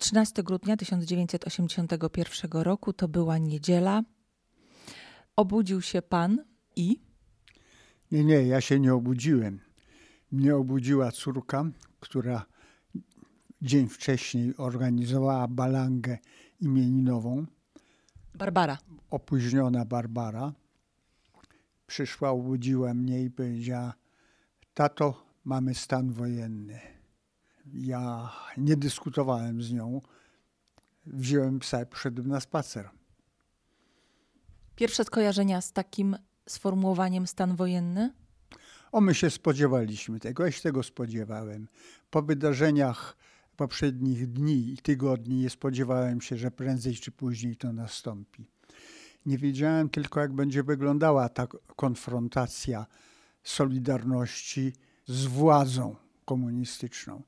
13 grudnia 1981 roku to była niedziela. Obudził się pan i? Nie, nie, ja się nie obudziłem. Mnie obudziła córka, która dzień wcześniej organizowała balangę imieninową. Barbara. Opóźniona Barbara. Przyszła, obudziła mnie i powiedziała: Tato, mamy stan wojenny. Ja nie dyskutowałem z nią. Wziąłem psa i poszedłem na spacer. Pierwsze skojarzenia z takim sformułowaniem stan wojenny? O, my się spodziewaliśmy tego, ja się tego spodziewałem. Po wydarzeniach poprzednich dni i tygodni nie spodziewałem się, że prędzej czy później to nastąpi. Nie wiedziałem tylko, jak będzie wyglądała ta konfrontacja Solidarności z władzą komunistyczną.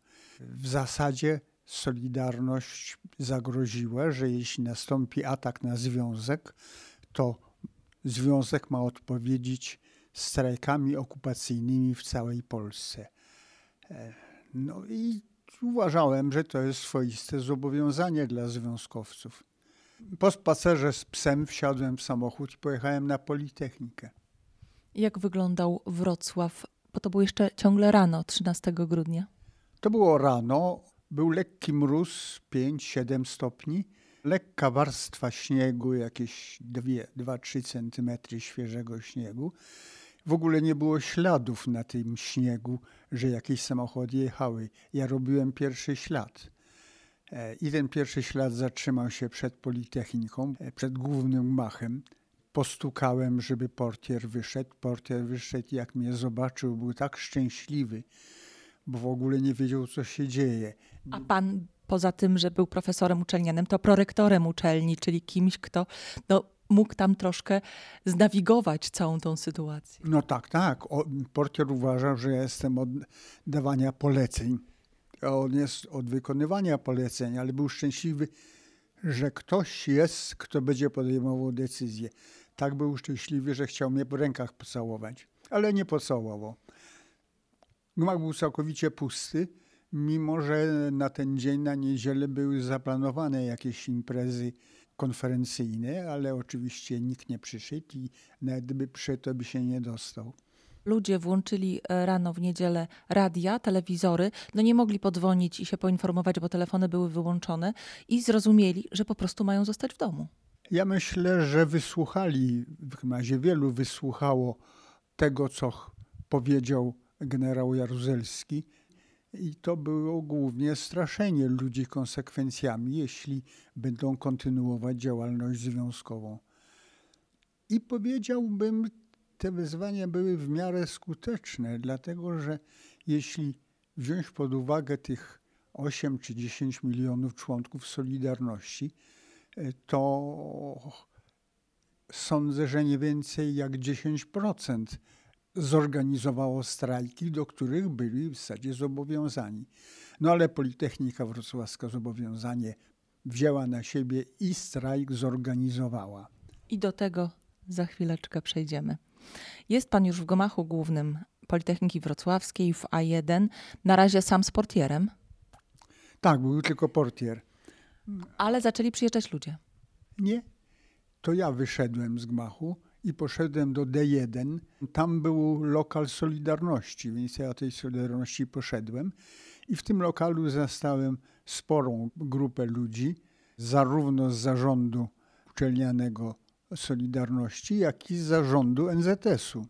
W zasadzie Solidarność zagroziła, że jeśli nastąpi atak na związek, to związek ma odpowiedzieć strajkami okupacyjnymi w całej Polsce. E, no i uważałem, że to jest swoiste zobowiązanie dla związkowców. Po spacerze z psem wsiadłem w samochód i pojechałem na Politechnikę. Jak wyglądał Wrocław? Bo to było jeszcze ciągle rano, 13 grudnia. To było rano, był lekki mróz, 5-7 stopni, lekka warstwa śniegu, jakieś 2-3 centymetry świeżego śniegu. W ogóle nie było śladów na tym śniegu, że jakieś samochody jechały. Ja robiłem pierwszy ślad. E, I ten pierwszy ślad zatrzymał się przed Politechniką, e, przed głównym machem. Postukałem, żeby portier wyszedł. Portier wyszedł jak mnie zobaczył, był tak szczęśliwy, bo w ogóle nie wiedział, co się dzieje. A pan poza tym, że był profesorem uczelnianym, to prorektorem uczelni, czyli kimś, kto no, mógł tam troszkę znawigować całą tą sytuację. No tak, tak. O, portier uważał, że ja jestem od dawania poleceń. A on jest od wykonywania poleceń, ale był szczęśliwy, że ktoś jest, kto będzie podejmował decyzję. Tak był szczęśliwy, że chciał mnie po rękach pocałować, ale nie pocałował. Gmach był całkowicie pusty, mimo że na ten dzień, na niedzielę były zaplanowane jakieś imprezy konferencyjne, ale oczywiście nikt nie przyszedł i nawet gdyby przyszedł, to by się nie dostał. Ludzie włączyli e, rano w niedzielę radia, telewizory, no nie mogli podzwonić i się poinformować, bo telefony były wyłączone i zrozumieli, że po prostu mają zostać w domu. Ja myślę, że wysłuchali, w razie wielu wysłuchało tego, co powiedział generał Jaruzelski i to było głównie straszenie ludzi konsekwencjami, jeśli będą kontynuować działalność związkową. I powiedziałbym, te wyzwania były w miarę skuteczne, dlatego że jeśli wziąć pod uwagę tych 8 czy 10 milionów członków Solidarności, e, to sądzę, że nie więcej jak 10% zorganizowało strajki, do których byli w zasadzie zobowiązani. No ale Politechnika Wrocławska zobowiązanie wzięła na siebie i strajk zorganizowała. I do tego za chwileczkę przejdziemy. Jest pan już w gmachu głównym Politechniki Wrocławskiej w A1, na razie sam z portierem. Tak, był tylko portier. Ale zaczęli przyjeżdżać ludzie. Nie, to ja wyszedłem z gmachu i poszedłem do D1. Tam był lokal Solidarności, więc ja tej Solidarności poszedłem. I w tym lokalu zastałem sporą grupę ludzi, zarówno z zarządu uczelnianego Solidarności, jak i z zarządu NZS-u.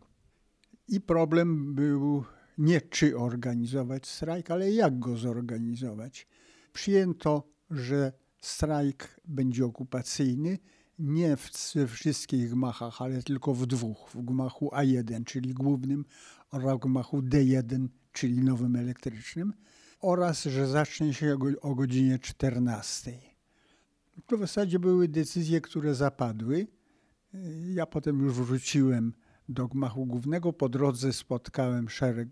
I problem był nie czy organizować strajk, ale jak go zorganizować. Przyjęto, że strajk będzie okupacyjny, nie we wszystkich gmachach, ale tylko w dwóch. W gmachu A1, czyli głównym, oraz w gmachu D1, czyli nowym elektrycznym, oraz że zacznie się o godzinie 14. To w zasadzie były decyzje, które zapadły. Ja potem już wróciłem do gmachu głównego. Po drodze spotkałem szereg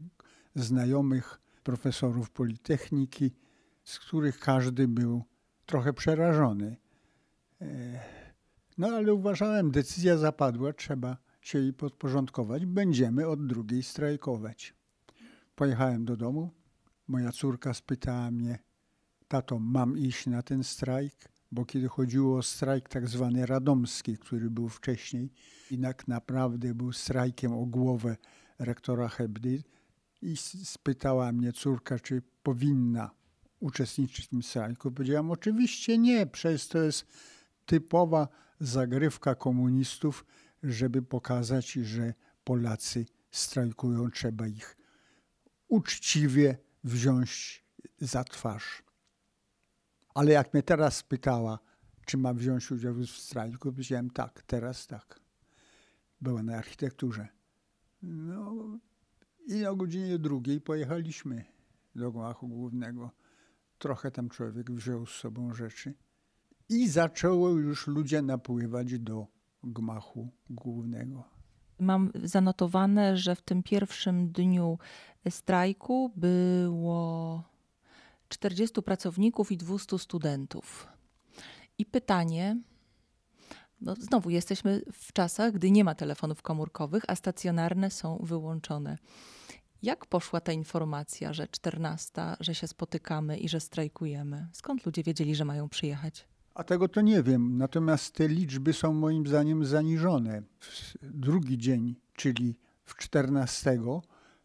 znajomych profesorów Politechniki, z których każdy był trochę przerażony. No ale uważałem, decyzja zapadła, trzeba się jej podporządkować. Będziemy od drugiej strajkować. Pojechałem do domu. Moja córka spytała mnie, tato, mam iść na ten strajk, bo kiedy chodziło o strajk tak zwany radomski, który był wcześniej tak naprawdę był strajkiem o głowę rektora Hebdy i spytała mnie córka, czy powinna uczestniczyć w tym strajku. Powiedziałam, oczywiście nie, przecież to jest typowa zagrywka komunistów, żeby pokazać, że Polacy strajkują, trzeba ich uczciwie wziąć za twarz. Ale jak mnie teraz pytała, czy mam wziąć udział w strajku, powiedziałem tak, teraz tak. Była na architekturze. No i o godzinie drugiej pojechaliśmy do gmachu głównego. Trochę tam człowiek wziął z sobą rzeczy. I zaczęło już ludzie napływać do gmachu głównego. Mam zanotowane, że w tym pierwszym dniu strajku było 40 pracowników i 200 studentów. I pytanie, no znowu jesteśmy w czasach, gdy nie ma telefonów komórkowych, a stacjonarne są wyłączone. Jak poszła ta informacja, że 14, że się spotykamy i że strajkujemy? Skąd ludzie wiedzieli, że mają przyjechać? A tego to nie wiem. Natomiast te liczby są moim zdaniem zaniżone. W drugi dzień, czyli w 14,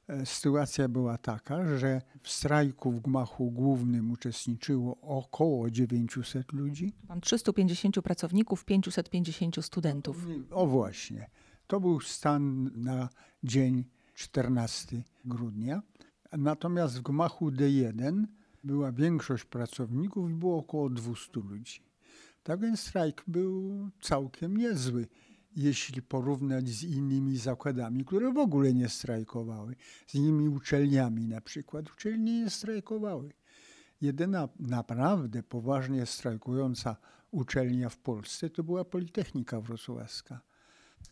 e, sytuacja była taka, że w strajku w gmachu głównym uczestniczyło około 900 ludzi. Mam 350 pracowników, 550 studentów. O właśnie. To był stan na dzień 14 grudnia. Natomiast w gmachu D1 była większość pracowników i było około 200 ludzi. Tak więc strajk był całkiem niezły, jeśli porównać z innymi zakładami, które w ogóle nie strajkowały, z innymi uczelniami na przykład. Uczelnie nie strajkowały. Jedyna naprawdę poważnie strajkująca uczelnia w Polsce to była Politechnika Wrocławska.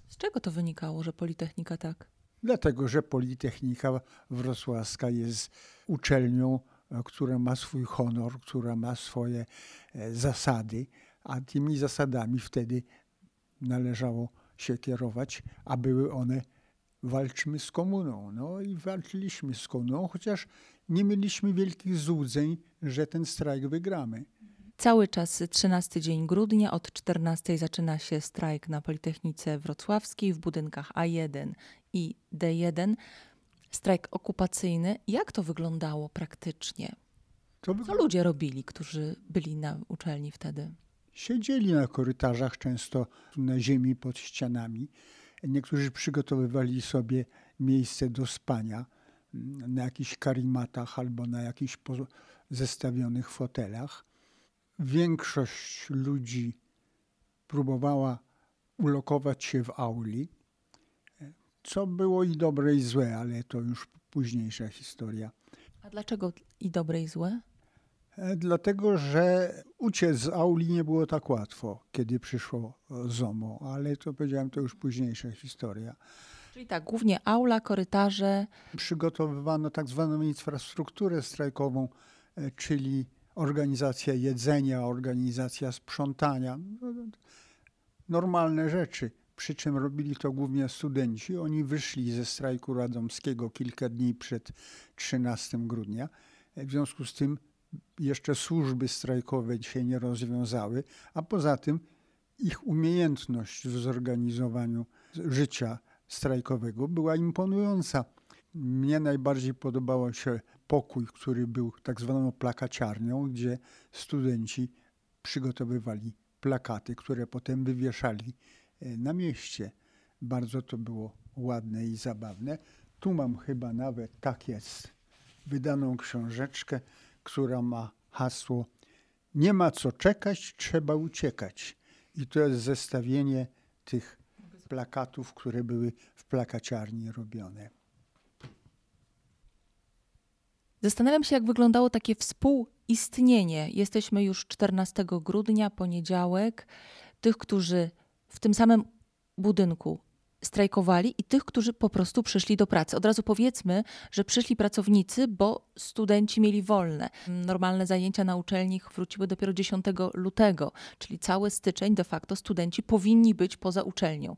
Z czego to wynikało, że Politechnika tak? Dlatego, że Politechnika Wrocławska jest uczelnią, e, która ma swój honor, która ma swoje e, zasady, a tymi zasadami wtedy należało się kierować, a były one walczmy z komuną. No i walczyliśmy z komuną, chociaż nie mieliśmy wielkich złudzeń, że ten strajk wygramy. Cały czas 13 dzień grudnia, od 14 zaczyna się strajk na Politechnice Wrocławskiej w budynkach A1 i D1. Strajk okupacyjny. Jak to wyglądało praktycznie? Co ludzie robili, którzy byli na uczelni wtedy? Siedzieli na korytarzach, często na ziemi pod ścianami. Niektórzy przygotowywali sobie miejsce do spania mm, na jakichś karimatach albo na jakichś zestawionych fotelach. Większość ludzi próbowała ulokować się w auli, co było i dobre i złe, ale to już późniejsza historia. A dlaczego i dobre i złe? E, dlatego, że uciec z auli nie było tak łatwo, kiedy przyszło ZOMO, ale to powiedziałem, to już późniejsza historia. Czyli tak, głównie aula, korytarze. Przygotowywano tak zwaną infrastrukturę strajkową, e, czyli organizacja jedzenia, organizacja sprzątania. No, no, normalne rzeczy. Przy czym robili to głównie studenci. Oni wyszli ze strajku radomskiego kilka dni przed 13 grudnia. E, w związku z tym jeszcze służby strajkowe się nie rozwiązały, a poza tym ich umiejętność w zorganizowaniu życia strajkowego była imponująca. Mnie najbardziej podobał się pokój, który był tak zwaną plakaciarnią, gdzie studenci przygotowywali plakaty, które potem wywieszali e, na mieście. Bardzo to było ładne i zabawne. Tu mam chyba nawet, tak jest, wydaną książeczkę która ma hasło Nie ma co czekać, trzeba uciekać. I to jest zestawienie tych plakatów, które były w plakaciarni robione. Zastanawiam się, jak wyglądało takie współistnienie. Jesteśmy już 14 grudnia, poniedziałek. Tych, którzy w tym samym budynku strajkowali i tych, którzy po prostu przyszli do pracy. Od razu powiedzmy, że przyszli pracownicy, bo studenci mieli wolne. Normalne zajęcia na uczelni wróciły dopiero 10 lutego, czyli cały styczeń de facto studenci powinni być poza uczelnią.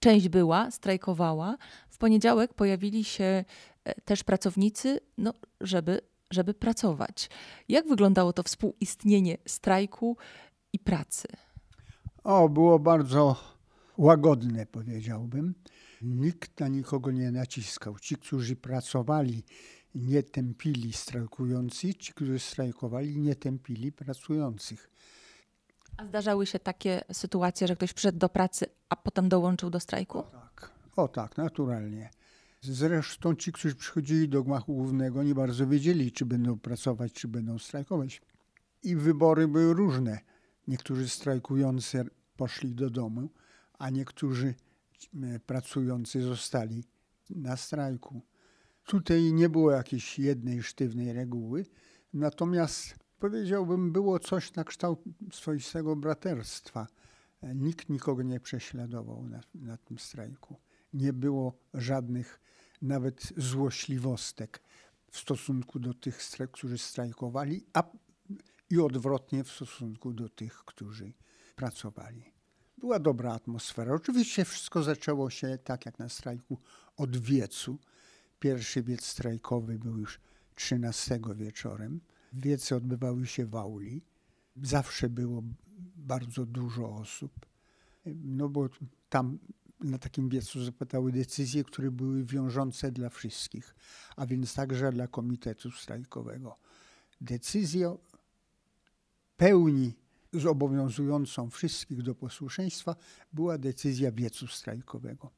Część była, strajkowała. W poniedziałek pojawili się e, też pracownicy, no, żeby żeby pracować. Jak wyglądało to współistnienie strajku i pracy? O, było bardzo łagodne, powiedziałbym. Nikt na nikogo nie naciskał. Ci, którzy pracowali, nie tępili strajkujących, ci, którzy strajkowali, nie tępili pracujących. A zdarzały się takie sytuacje, że ktoś przyszedł do pracy, a potem dołączył do strajku? Tak, o tak, naturalnie. Zresztą ci, którzy przychodzili do gmachu głównego, nie bardzo wiedzieli, czy będą pracować, czy będą strajkować. I wybory były różne. Niektórzy strajkujący poszli do domu, a niektórzy e, pracujący zostali na strajku. Tutaj nie było jakiejś jednej sztywnej reguły, natomiast powiedziałbym, było coś na kształt swoistego braterstwa. Nikt nikogo nie prześladował na, na tym strajku. Nie było żadnych nawet złośliwostek w stosunku do tych, którzy strajkowali, a i odwrotnie w stosunku do tych, którzy pracowali. Była dobra atmosfera. Oczywiście wszystko zaczęło się tak jak na strajku od wiecu. Pierwszy wiec strajkowy był już 13 wieczorem. Wiece odbywały się w auli. Zawsze było bardzo dużo osób. No bo tam na takim wiecu zapadały decyzje, które były wiążące dla wszystkich, a więc także dla komitetu strajkowego. Decyzja pełni zobowiązującą wszystkich do posłuszeństwa była decyzja wiecu strajkowego.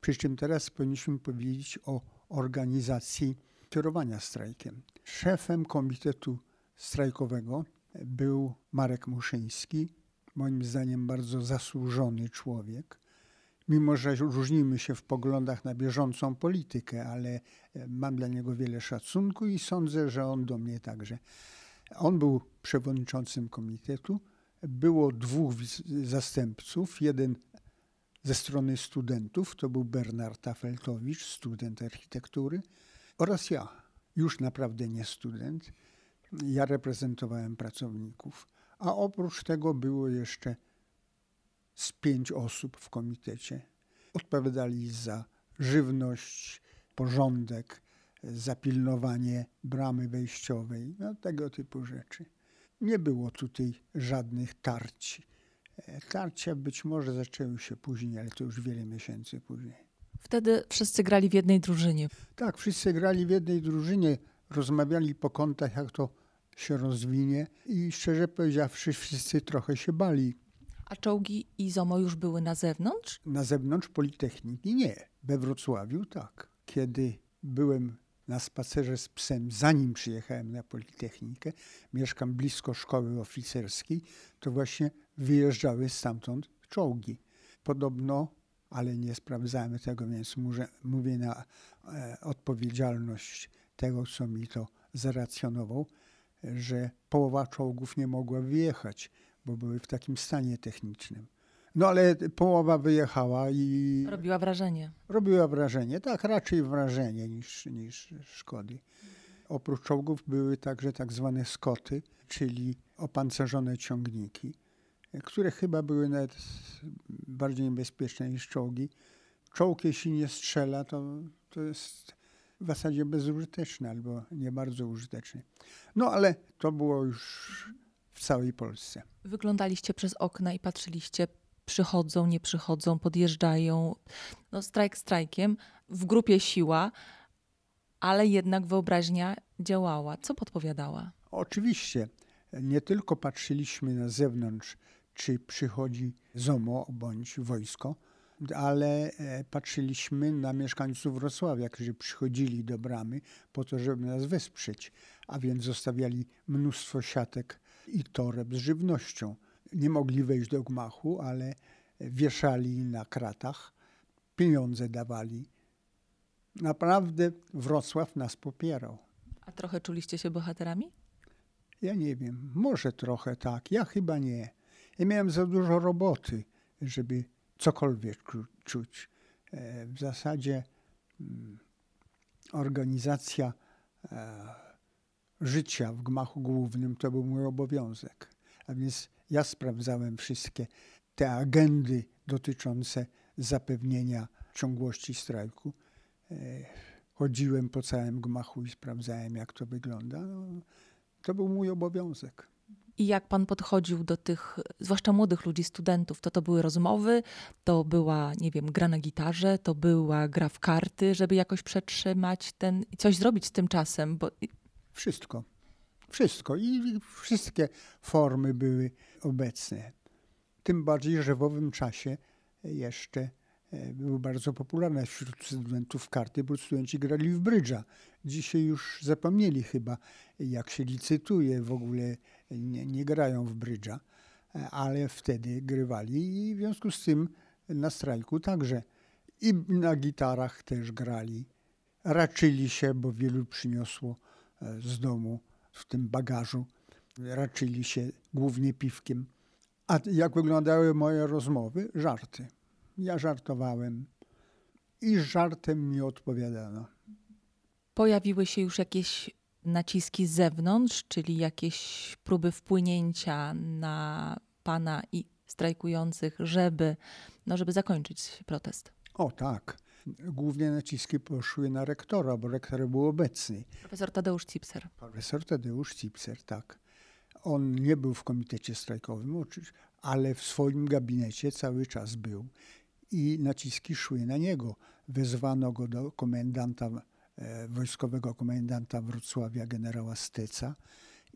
Przy czym teraz powinniśmy powiedzieć o organizacji kierowania strajkiem. Szefem komitetu strajkowego był Marek Muszyński, moim zdaniem bardzo zasłużony człowiek. Mimo, że różnimy się w poglądach na bieżącą politykę, ale mam dla niego wiele szacunku i sądzę, że on do mnie także. On był przewodniczącym komitetu. Było dwóch zastępców. Jeden ze strony studentów, to był Bernard Tafeltowicz, student architektury, oraz ja, już naprawdę nie student. Ja reprezentowałem pracowników. A oprócz tego było jeszcze z pięć osób w komitecie. Odpowiadali za żywność, porządek, zapilnowanie bramy wejściowej, no, tego typu rzeczy. Nie było tutaj żadnych tarć. E, tarcia być może zaczęły się później, ale to już wiele miesięcy później. Wtedy wszyscy grali w jednej drużynie. Tak, wszyscy grali w jednej drużynie, rozmawiali po kątach, jak to się rozwinie i szczerze powiedziawszy, wszyscy trochę się bali. A czołgi i ZOMO już były na zewnątrz? Na zewnątrz Politechniki nie. We Wrocławiu tak. Kiedy byłem na spacerze z psem, zanim przyjechałem na Politechnikę, mieszkam blisko szkoły oficerskiej, to właśnie wyjeżdżały stamtąd czołgi. Podobno, ale nie sprawdzałem tego, więc mówię, mówię na e, odpowiedzialność tego, co mi to zaracjonował, że połowa czołgów nie mogła wyjechać, bo były w takim stanie technicznym. No ale połowa wyjechała i. Robiła wrażenie. Robiła wrażenie, tak, raczej wrażenie niż, niż szkody. Oprócz czołgów były także tak zwane skoty, czyli opancerzone ciągniki, które chyba były nawet bardziej niebezpieczne niż czołgi. Czołg, jeśli nie strzela, to, to jest w zasadzie bezużyteczny albo nie bardzo użyteczny. No ale to było już w całej Polsce. Wyglądaliście przez okna i patrzyliście przychodzą, nie przychodzą, podjeżdżają. No, strajk strajkiem, w grupie siła, ale jednak wyobraźnia działała. Co podpowiadała? Oczywiście. Nie tylko patrzyliśmy na zewnątrz, czy przychodzi ZOMO bądź wojsko, ale e, patrzyliśmy na mieszkańców Wrocławia, którzy przychodzili do bramy po to, żeby nas wesprzeć, a więc zostawiali mnóstwo siatek i toreb z żywnością nie mogli wejść do gmachu, ale wieszali na kratach, pieniądze dawali. Naprawdę Wrocław nas popierał. A trochę czuliście się bohaterami? Ja nie wiem, może trochę tak, ja chyba nie. Ja miałem za dużo roboty, żeby cokolwiek czuć. E, w zasadzie mm, organizacja e, życia w gmachu głównym to był mój obowiązek. A więc ja sprawdzałem wszystkie te agendy dotyczące zapewnienia ciągłości strajku. E, chodziłem po całym gmachu i sprawdzałem, jak to wygląda. No, to był mój obowiązek. I jak pan podchodził do tych, zwłaszcza młodych ludzi, studentów, to to były rozmowy, to była, nie wiem, gra na gitarze, to była gra w karty, żeby jakoś przetrzymać ten i coś zrobić z tym czasem, bo Wszystko. Wszystko. I wszystkie formy były obecne. Tym bardziej, że w owym czasie jeszcze e, były bardzo popularne wśród studentów karty, bo studenci grali w brydża. Dzisiaj już zapomnieli chyba, jak się licytuje, w ogóle nie, nie grają w brydża, e, ale wtedy grywali i w związku z tym na strajku także. I na gitarach też grali. Raczyli się, bo wielu przyniosło e, z domu w tym bagażu. Raczyli się głównie piwkiem. A jak wyglądały moje rozmowy? Żarty. Ja żartowałem i żartem mi odpowiadano. pojawiły się już jakieś naciski z zewnątrz, czyli jakieś próby wpłynięcia na pana i strajkujących, żeby, no, żeby zakończyć protest. O tak. Głównie naciski poszły na rektora, bo rektor był obecny. Profesor Tadeusz Cipser. Profesor Tadeusz Cipser, tak. On nie był w komitecie strajkowym, ale w swoim gabinecie cały czas był i naciski szły na niego. Wezwano go do komendanta, e, wojskowego komendanta Wrocławia, generała Steca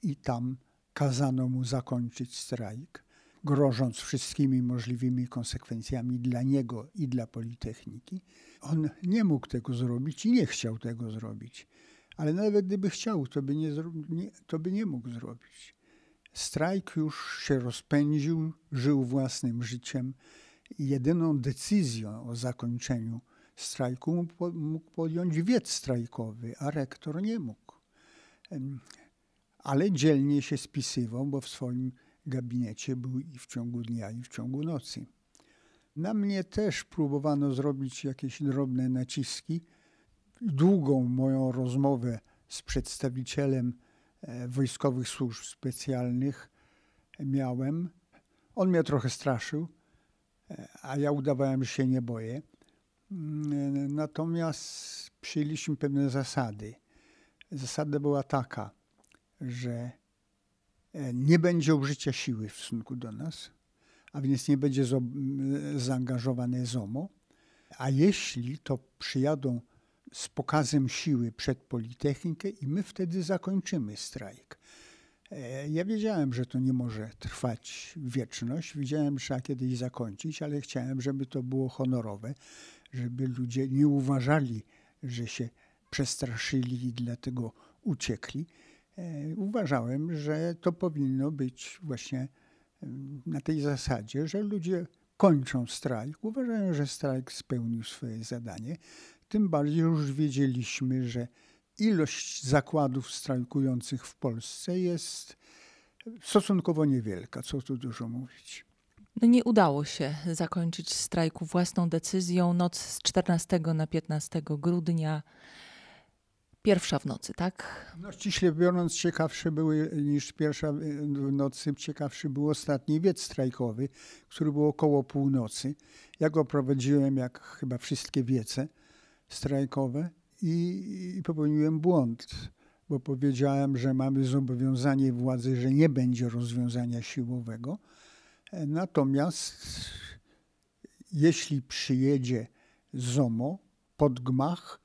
i tam kazano mu zakończyć strajk, grożąc wszystkimi możliwymi konsekwencjami dla niego i dla Politechniki. On nie mógł tego zrobić i nie chciał tego zrobić. Ale nawet gdyby chciał, to by nie, to by nie mógł zrobić. Strajk już się rozpędził, żył własnym życiem jedyną decyzją o zakończeniu strajku mógł, po- mógł podjąć wiec strajkowy, a rektor nie mógł. Ale dzielnie się spisywał, bo w swoim gabinecie był i w ciągu dnia, i w ciągu nocy. Na mnie też próbowano zrobić jakieś drobne naciski. Długą moją rozmowę z przedstawicielem wojskowych służb specjalnych miałem. On mnie trochę straszył, e, a ja udawałem, że się nie boję. Mm, Natomiast przyjęliśmy pewne zasady. Zasada była taka, że e, nie będzie użycia siły w stosunku do nas, a więc nie będzie zaangażowane ZOMO, a jeśli to przyjadą z pokazem siły przed Politechnikę i my wtedy zakończymy strajk. E, Ja wiedziałem, że to nie może trwać wieczność, wiedziałem, że trzeba kiedyś zakończyć, ale chciałem, żeby to było honorowe, żeby ludzie nie uważali, że się przestraszyli i dlatego uciekli. E, Uważałem, że to powinno być właśnie na tej zasadzie, że ludzie kończą strajk, uważają, że strajk spełnił swoje zadanie. Tym bardziej już wiedzieliśmy, że ilość zakładów strajkujących w Polsce jest stosunkowo niewielka, co tu dużo mówić. No nie udało się zakończyć strajku własną decyzją. Noc z 14 na 15 grudnia. Pierwsza w nocy, tak? No ściśle biorąc, ciekawsze były niż pierwsza w nocy, ciekawszy był ostatni wiec strajkowy, który był około północy. Ja go prowadziłem jak chyba wszystkie wiece strajkowe i, i popełniłem błąd, bo powiedziałem, że mamy zobowiązanie władzy, że nie będzie rozwiązania siłowego. E, Natomiast jeśli przyjedzie ZOMO pod gmach,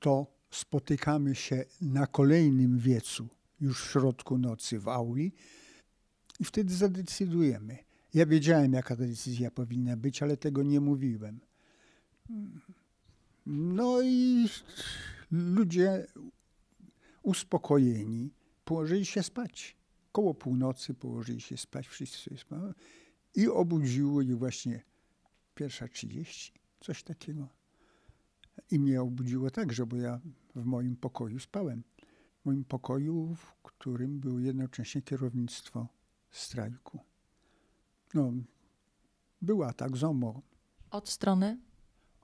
to spotykamy się na kolejnym wiecu, już w środku nocy w auli i wtedy zadecydujemy. Ja wiedziałem, jaka decyzja powinna być, ale tego nie mówiłem. No i ludzie uspokojeni położyli się spać. Koło północy położyli się spać, wszyscy spali. I obudziło je właśnie pierwsza trzydzieści, coś takiego. I mnie obudziło także, bo ja w moim pokoju spałem. W moim pokoju, w którym było jednocześnie kierownictwo strajku. No, był atak ZOMO Od strony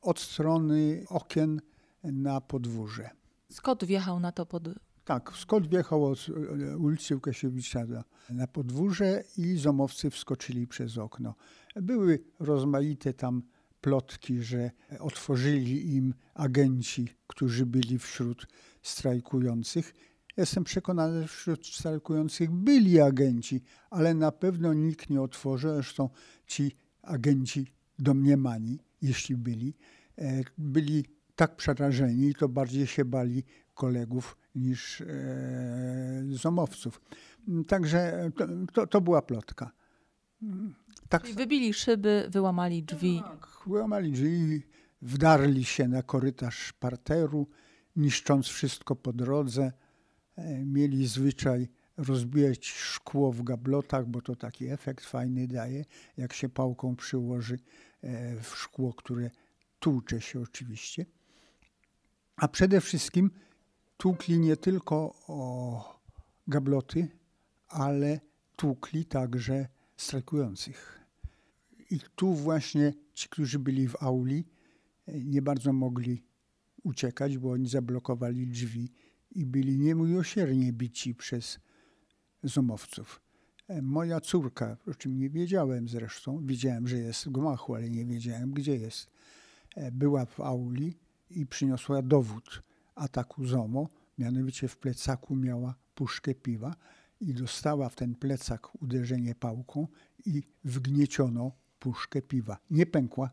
od strony okien na podwórze. Skąd wjechał na to pod... Tak, skąd wjechał od e, ulicy Łukasiewicza na- na podwórze i zomowcy wskoczyli przez okno. Były rozmaite tam plotki, że otworzyli im agenci, którzy byli wśród strajkujących. Jestem przekonany, że wśród strajkujących byli agenci, ale na pewno nikt nie otworzył. Zresztą ci agenci domniemani, jeśli byli, e, byli tak przerażeni i to bardziej się bali kolegów niż e, zomowców. Także to, to, to była plotka. Tak. Czyli wybili szyby, wyłamali drzwi. Tak, wyłamali drzwi, wdarli się na korytarz parteru, niszcząc wszystko po drodze. E, mieli zwyczaj rozbijać szkło w gablotach, bo to taki efekt fajny daje, jak się pałką przyłoży e, w szkło, które tłucze się oczywiście. A przede wszystkim tłukli nie tylko o gabloty, ale tłukli także strajkujących. I tu właśnie ci, którzy byli w auli, nie bardzo mogli uciekać, bo oni zablokowali drzwi i byli niemiłosiernie bici przez zomowców. Moja córka, o czym nie wiedziałem zresztą, wiedziałem, że jest w gmachu, ale nie wiedziałem, gdzie jest, była w auli i przyniosła dowód ataku ZOMO, mianowicie w plecaku miała puszkę piwa i dostała w ten plecak uderzenie pałką i wgnieciono puszkę piwa. Nie pękła,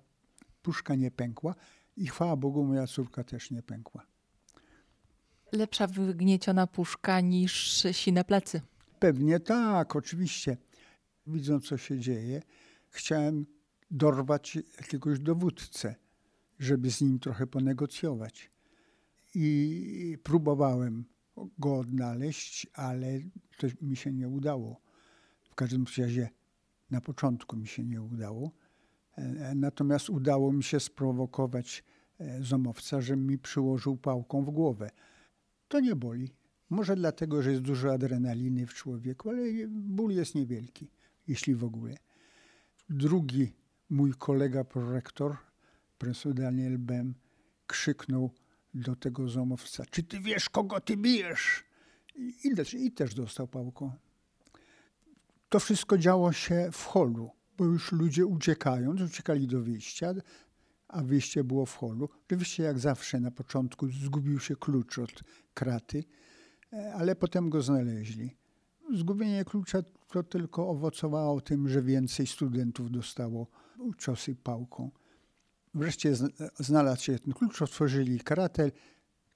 puszka nie pękła i chwała Bogu moja córka też nie pękła. Lepsza wygnieciona puszka niż sine plecy. Pewnie tak, oczywiście. Widząc co się dzieje, chciałem dorwać jakiegoś dowódcę, żeby z nim trochę ponegocjować. I próbowałem go odnaleźć, ale to mi się nie udało. W każdym razie na początku mi się nie udało. E, natomiast udało mi się sprowokować e, zomowca, że mi przyłożył pałką w głowę. To nie boli. Może dlatego, że jest dużo adrenaliny w człowieku, ale ból jest niewielki, jeśli w ogóle. Drugi mój kolega prorektor, profesor Daniel Bem, krzyknął do tego zomowca, czy ty wiesz, kogo ty bijesz? I, też, I też dostał pałką. To wszystko działo się w holu, bo już ludzie uciekając, uciekali do wyjścia, a wyjście było w holu. Oczywiście jak zawsze na początku zgubił się klucz od kraty, ale potem go znaleźli. Zgubienie klucza to tylko owocowało tym, że więcej studentów dostało ciosy pałką. Wreszcie znalazł się ten klucz, otworzyli karatel,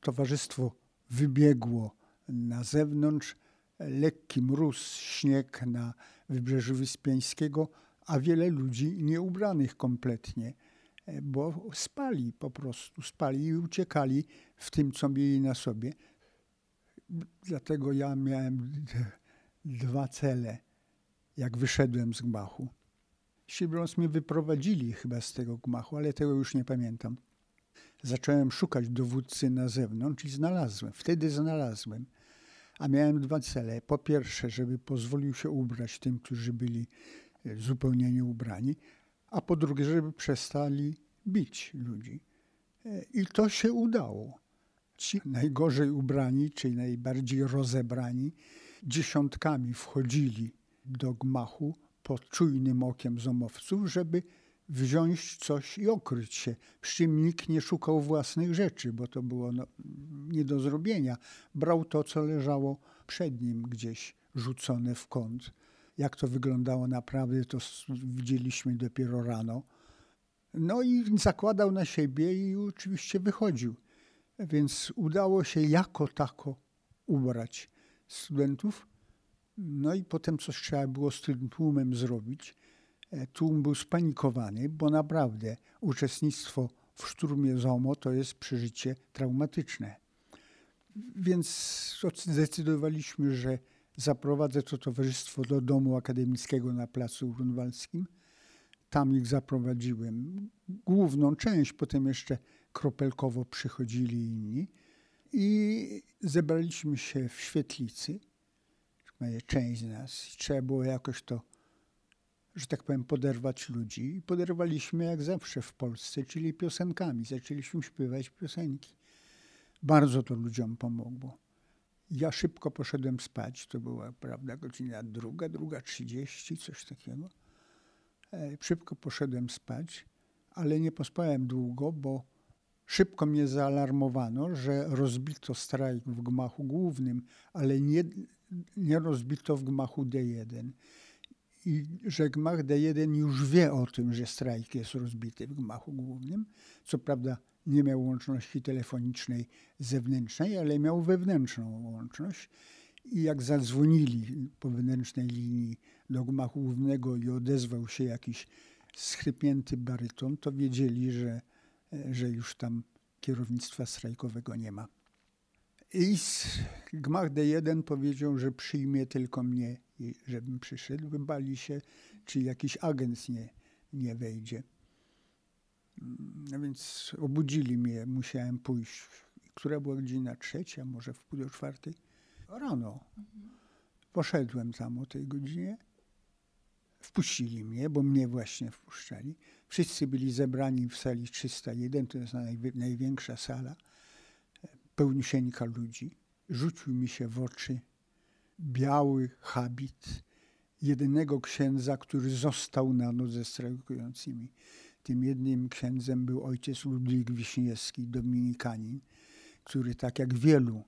towarzystwo wybiegło na zewnątrz, lekki mróz, śnieg na wybrzeżu Wyspiańskiego, a wiele ludzi nieubranych kompletnie, bo spali po prostu, spali i uciekali w tym, co mieli na sobie. Dlatego ja miałem dwa cele, jak wyszedłem z gmachu. Siedząc mnie wyprowadzili chyba z tego gmachu, ale tego już nie pamiętam. Zacząłem szukać dowódcy na zewnątrz i znalazłem. Wtedy znalazłem. A miałem dwa cele. Po pierwsze, żeby pozwolił się ubrać tym, którzy byli e, zupełnie nieubrani, a po drugie, żeby przestali bić ludzi. E, I to się udało. Ci najgorzej ubrani, czyli najbardziej rozebrani, dziesiątkami wchodzili do gmachu, pod czujnym okiem zomowców, żeby wziąć coś i okryć się. Przy czym nikt nie szukał własnych rzeczy, bo to było no, nie do zrobienia. Brał to, co leżało przed nim gdzieś rzucone w kąt. Jak to wyglądało naprawdę, to widzieliśmy dopiero rano. No i zakładał na siebie i oczywiście wychodził. Więc udało się jako tako ubrać studentów no i potem coś trzeba było z tym tłumem zrobić. E, tłum był spanikowany, bo naprawdę uczestnictwo w szturmie ZOMO to jest przeżycie traumatyczne. Więc zdecydowaliśmy, że zaprowadzę to towarzystwo do domu akademickiego na Placu Grunwaldzkim. Tam ich zaprowadziłem. Główną część, potem jeszcze kropelkowo przychodzili inni. I zebraliśmy się w świetlicy część z nas. Trzeba było jakoś to, że tak powiem, poderwać ludzi. I poderwaliśmy jak zawsze w Polsce, czyli piosenkami. Zaczęliśmy śpiewać piosenki. Bardzo to ludziom pomogło. Ja szybko poszedłem spać. To była, prawda, godzina druga, druga trzydzieści, coś takiego. E, szybko poszedłem spać. ale nie pospałem długo, bo szybko mnie zaalarmowano, że rozbito strajk w gmachu głównym, ale nie, nie rozbito w gmachu D1. I że gmach D1 już wie o tym, że strajk jest rozbity w gmachu głównym. Co prawda nie miał łączności telefonicznej zewnętrznej, ale miał wewnętrzną łączność. I jak zadzwonili po wewnętrznej linii do gmachu głównego i odezwał się jakiś schrypnięty baryton, to wiedzieli, że, że już tam kierownictwa strajkowego nie ma. I gmach D1 powiedział, że przyjmie tylko mnie, żebym przyszedł. Wybali się, czy jakiś agent nie, nie wejdzie. No więc obudzili mnie, musiałem pójść. Która była godzina trzecia, może w pół do czwartej? Rano. Poszedłem tam o tej godzinie. Wpuścili mnie, bo mnie właśnie wpuszczali. Wszyscy byli zebrani w sali 301, to jest największa sala, pełniusieńka ludzi. Rzucił mi się w oczy biały habit jedynego księdza, który został na noc ze strajkującymi. Tym jednym księdzem był ojciec Ludwik Wiśniewski, dominikanin, który tak jak wielu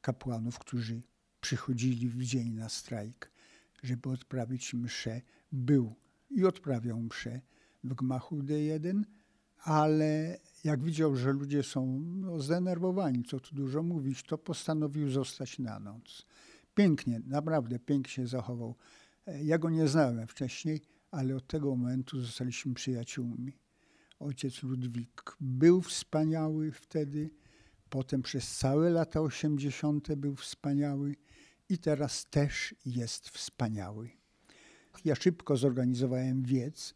kapłanów, którzy przychodzili w dzień na strajk, żeby odprawić mszę, był i odprawiał mszę w gmachu D1, ale jak widział, że ludzie są no, zdenerwowani, co tu dużo mówić, to postanowił zostać na noc. Pięknie, naprawdę pięknie się zachował. Ja go nie znałem wcześniej, ale od tego momentu zostaliśmy przyjaciółmi. Ojciec Ludwik był wspaniały wtedy, potem przez całe lata 80. był wspaniały i teraz też jest wspaniały. Ja szybko zorganizowałem wiec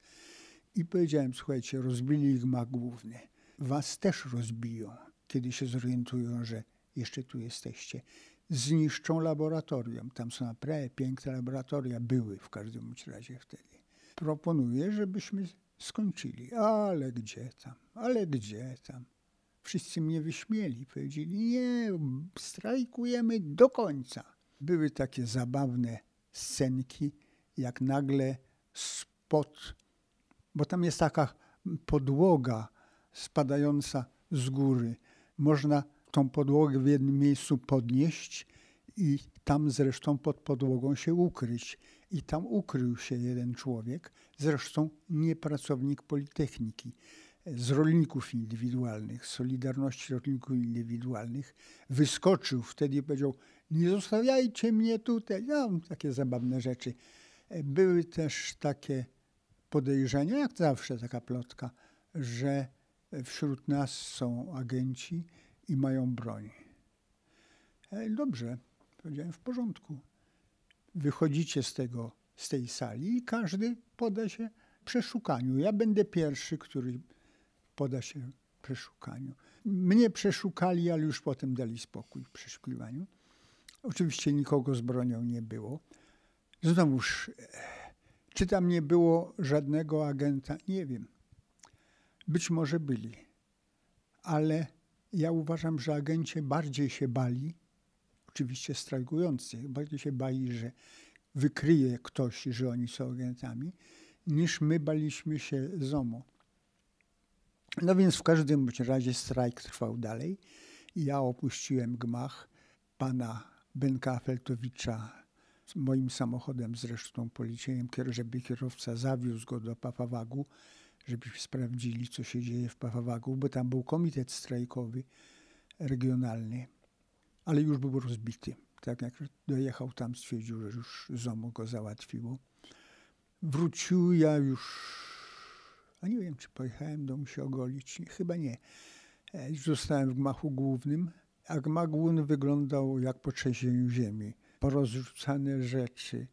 i powiedziałem, słuchajcie, rozbili gmach główny. Was też rozbiją, kiedy się zorientują, że jeszcze tu jesteście. Zniszczą laboratorium. Tam są naprawdę piękne laboratoria, były w każdym razie wtedy. Proponuję, żebyśmy skończyli. Ale gdzie tam, ale gdzie tam. Wszyscy mnie wyśmieli, powiedzieli, nie, strajkujemy do końca. Były takie zabawne scenki, jak nagle spod, bo tam jest taka podłoga spadająca z góry. Można tą podłogę w jednym miejscu podnieść i tam zresztą pod podłogą się ukryć. I tam ukrył się jeden człowiek, zresztą nie pracownik Politechniki, z rolników indywidualnych, z Solidarności Rolników Indywidualnych. Wyskoczył wtedy i powiedział, nie zostawiajcie mnie tutaj. No, takie zabawne rzeczy. Były też takie podejrzenia, jak zawsze taka plotka, że wśród nas są agenci i mają broń. Dobrze, powiedziałem w porządku. Wychodzicie z, tego, z tej sali i każdy poda się przeszukaniu. Ja będę pierwszy, który poda się przeszukaniu. Mnie przeszukali, ale już potem dali spokój w przeszukiwaniu. Oczywiście nikogo z bronią nie było. Znowuż, czy tam nie było żadnego agenta? Nie wiem. Być może byli, ale ja uważam, że agenci bardziej się bali, oczywiście strajkujący, bardziej się bali, że wykryje ktoś, że oni są agentami, niż my baliśmy się ZOMO. No więc w każdym razie strajk trwał dalej. Ja opuściłem gmach pana Benka Feltowicza moim samochodem zresztą poleciłem, żeby kierowca zawiózł go do Papawagu, żebyśmy sprawdzili, co się dzieje w Papawagu, bo tam był komitet strajkowy regionalny, ale już był rozbity. Tak jak dojechał tam, stwierdził, że już ZOMO go załatwiło. Wrócił ja już, a nie wiem, czy pojechałem do się ogolić, chyba nie. E, zostałem w gmachu głównym, a gmach główny wyglądał jak po trzęsieniu ziemi porozrzucane rzeczy.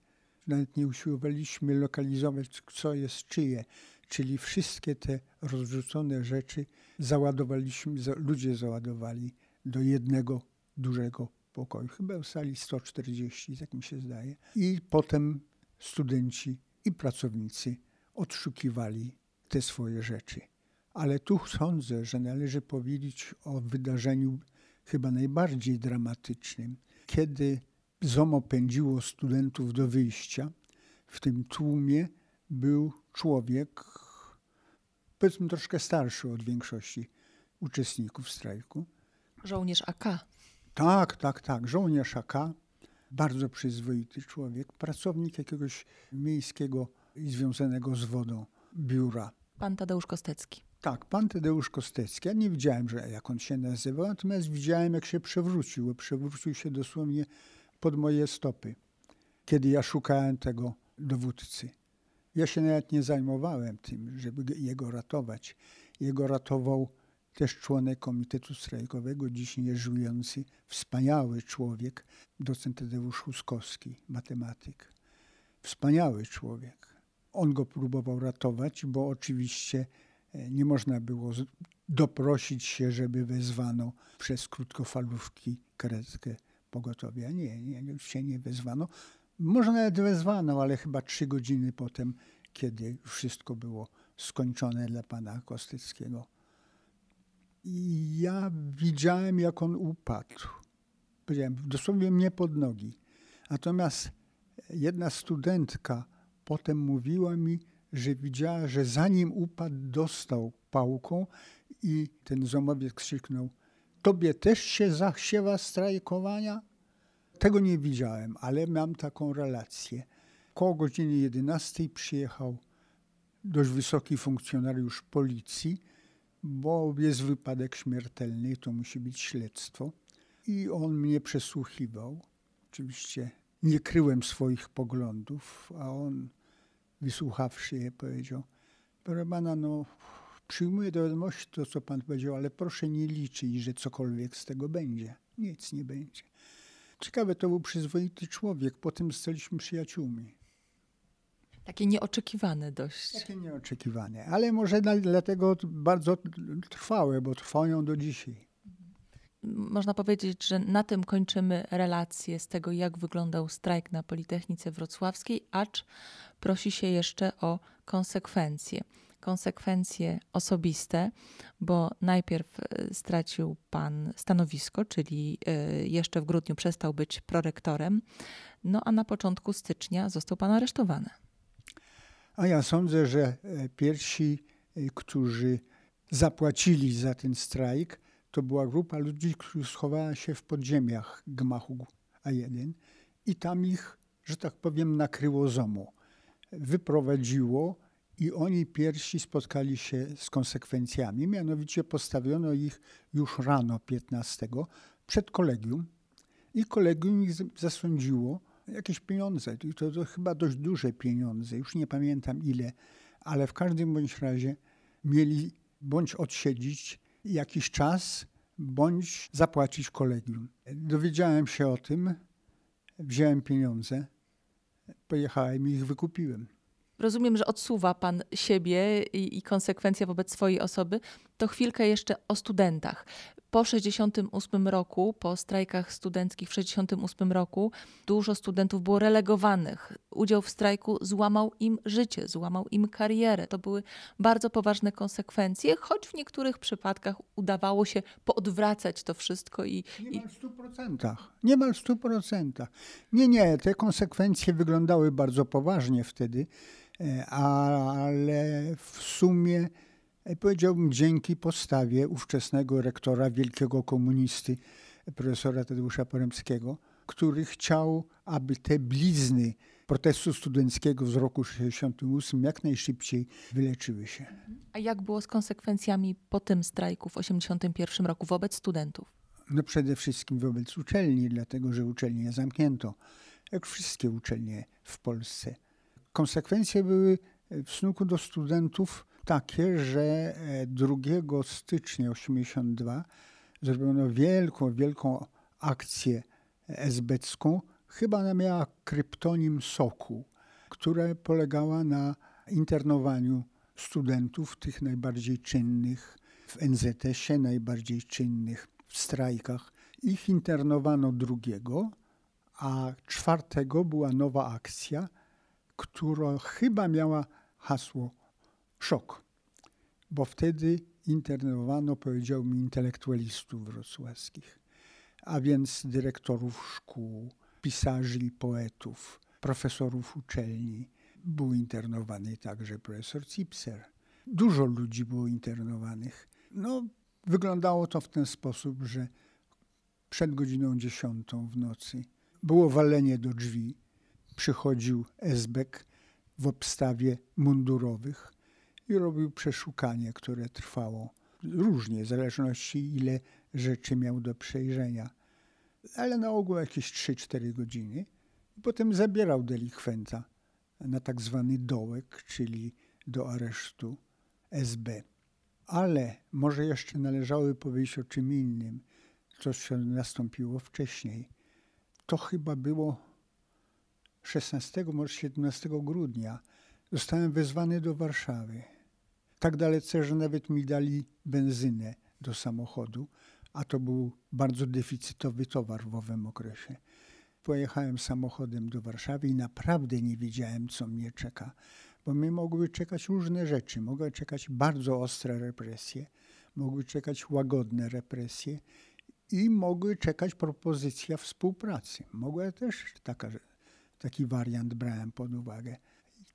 Nawet nie usiłowaliśmy lokalizować, co jest czyje. Czyli wszystkie te rozrzucone rzeczy załadowaliśmy, ludzie załadowali do jednego dużego pokoju. Chyba w sali 140, tak mi się zdaje. I potem studenci i pracownicy odszukiwali te swoje rzeczy. Ale tu sądzę, że należy powiedzieć o wydarzeniu chyba najbardziej dramatycznym, kiedy ZOMO pędziło studentów do wyjścia. W tym tłumie był człowiek, powiedzmy troszkę starszy od większości uczestników strajku. Żołnierz AK. Tak, tak, tak. Żołnierz AK, bardzo przyzwoity człowiek, pracownik jakiegoś miejskiego i związanego z wodą biura. Pan Tadeusz Kostecki. Tak, pan Tadeusz Kostecki. Ja nie widziałem, że jak on się nazywał, natomiast widziałem, jak się przewrócił. Przewrócił się dosłownie pod moje stopy, kiedy ja szukałem tego dowódcy. Ja się nawet nie zajmowałem tym, żeby jego ratować. Jego ratował też członek Komitetu Strajkowego, dziś nieżyjący, wspaniały człowiek, docent Tadeusz Huskowski, matematyk. Wspaniały człowiek. On go próbował ratować, bo oczywiście e, nie można było doprosić się, żeby wezwano przez krótkofalówki karetkę pogotowia. Nie, nie, już się nie wezwano. Może nawet wezwano, ale chyba trzy godziny potem, kiedy wszystko było skończone dla pana Kostyckiego. I ja widziałem, jak on upadł. Powiedziałem, dosłownie mnie pod nogi. Natomiast jedna studentka potem mówiła mi, że widziała, że zanim upadł, dostał pałką i ten zomowiec krzyknął, tobie też się zachsiewa strajkowania? Tego nie widziałem, ale mam taką relację. Koło godziny 11 przyjechał dość wysoki funkcjonariusz policji, bo jest wypadek śmiertelny, to musi być śledztwo. I on mnie przesłuchiwał. Oczywiście nie kryłem swoich poglądów, a on, wysłuchawszy je, powiedział: Proszę pana, no, przyjmuję do wiadomości to, co pan powiedział, ale proszę nie liczyć, że cokolwiek z tego będzie. Nic nie będzie. Ciekawe, to był przyzwoity człowiek, potem staliśmy przyjaciółmi. Takie nieoczekiwane dość. Takie nieoczekiwane, ale może dlatego bardzo trwałe, bo trwają do dzisiaj. Można powiedzieć, że na tym kończymy relację z tego, jak wyglądał strajk na Politechnice Wrocławskiej, acz prosi się jeszcze o konsekwencje. Konsekwencje osobiste, bo najpierw e, stracił pan stanowisko, czyli e, jeszcze w grudniu przestał być prorektorem, no a na początku stycznia został pan aresztowany. A ja sądzę, że e, pierwsi, którzy zapłacili za ten strajk, to była grupa ludzi, którzy schowała się w podziemiach gmachu A1 i tam ich, że tak powiem, nakryło ZOMO. Wyprowadziło i oni pierwsi spotkali się z konsekwencjami. Mianowicie postawiono ich już rano 15 przed kolegium i kolegium ich zasądziło jakieś pieniądze. To, to chyba dość duże pieniądze, już nie pamiętam ile, ale w każdym bądź razie mieli bądź odsiedzić jakiś czas, bądź zapłacić kolegium. Dowiedziałem się o tym, wziąłem pieniądze, pojechałem i ich wykupiłem. Rozumiem, że odsuwa Pan siebie i, i konsekwencje wobec swojej osoby. To chwilkę jeszcze o studentach. Po 68 roku, po strajkach studenckich w 68 roku, dużo studentów było relegowanych. Udział w strajku złamał im życie, złamał im karierę. To były bardzo poważne konsekwencje, choć w niektórych przypadkach udawało się poodwracać to wszystko i. Niemal w 100%. Niemal w 100%. Nie, nie, te konsekwencje wyglądały bardzo poważnie wtedy, e, ale w sumie powiedziałbym dzięki postawie ówczesnego rektora, wielkiego komunisty, profesora Tadeusza Poremskiego, który chciał, aby te blizny protestu studenckiego z roku 68 jak najszybciej wyleczyły się. A jak było z konsekwencjami po tym strajku w 81 roku wobec studentów? No przede wszystkim wobec uczelni, dlatego że uczelnie zamknięto, jak wszystkie uczelnie w Polsce. Konsekwencje były w stosunku do studentów takie, że 2 e, stycznia 1982 zrobiono wielką, wielką akcję esbecką. Chyba ona miała kryptonim Soku, która polegała na internowaniu studentów, tych najbardziej czynnych w NZS-ie, najbardziej czynnych w strajkach. Ich internowano drugiego, a czwartego była nowa akcja, która chyba miała hasło szok, bo wtedy internowano, powiedział mi, intelektualistów wrocławskich, a więc dyrektorów szkół, pisarzy i poetów, profesorów uczelni. Był internowany także profesor Cipser. Dużo ludzi było internowanych. No, wyglądało to w ten sposób, że przed godziną dziesiątą w nocy było walenie do drzwi. Przychodził Esbek w obstawie mundurowych i robił przeszukanie, które trwało różnie, w zależności ile rzeczy miał do przejrzenia. Ale na ogół jakieś 3-4 godziny. Potem zabierał delikwenta na tak zwany dołek, czyli do aresztu SB. Ale może jeszcze należałoby powiedzieć o czym innym, co nastąpiło wcześniej. To chyba było 16, może 17 grudnia. Zostałem wezwany do Warszawy. Tak dalece, że nawet mi dali benzynę do samochodu, a to był bardzo deficytowy towar w owym okresie. Pojechałem samochodem do Warszawy i naprawdę nie wiedziałem, co mnie czeka, bo mnie mogły czekać różne rzeczy. Mogły czekać bardzo ostre represje, mogły czekać łagodne represje i mogły czekać propozycja współpracy. Mogła też taka, taki wariant brałem pod uwagę.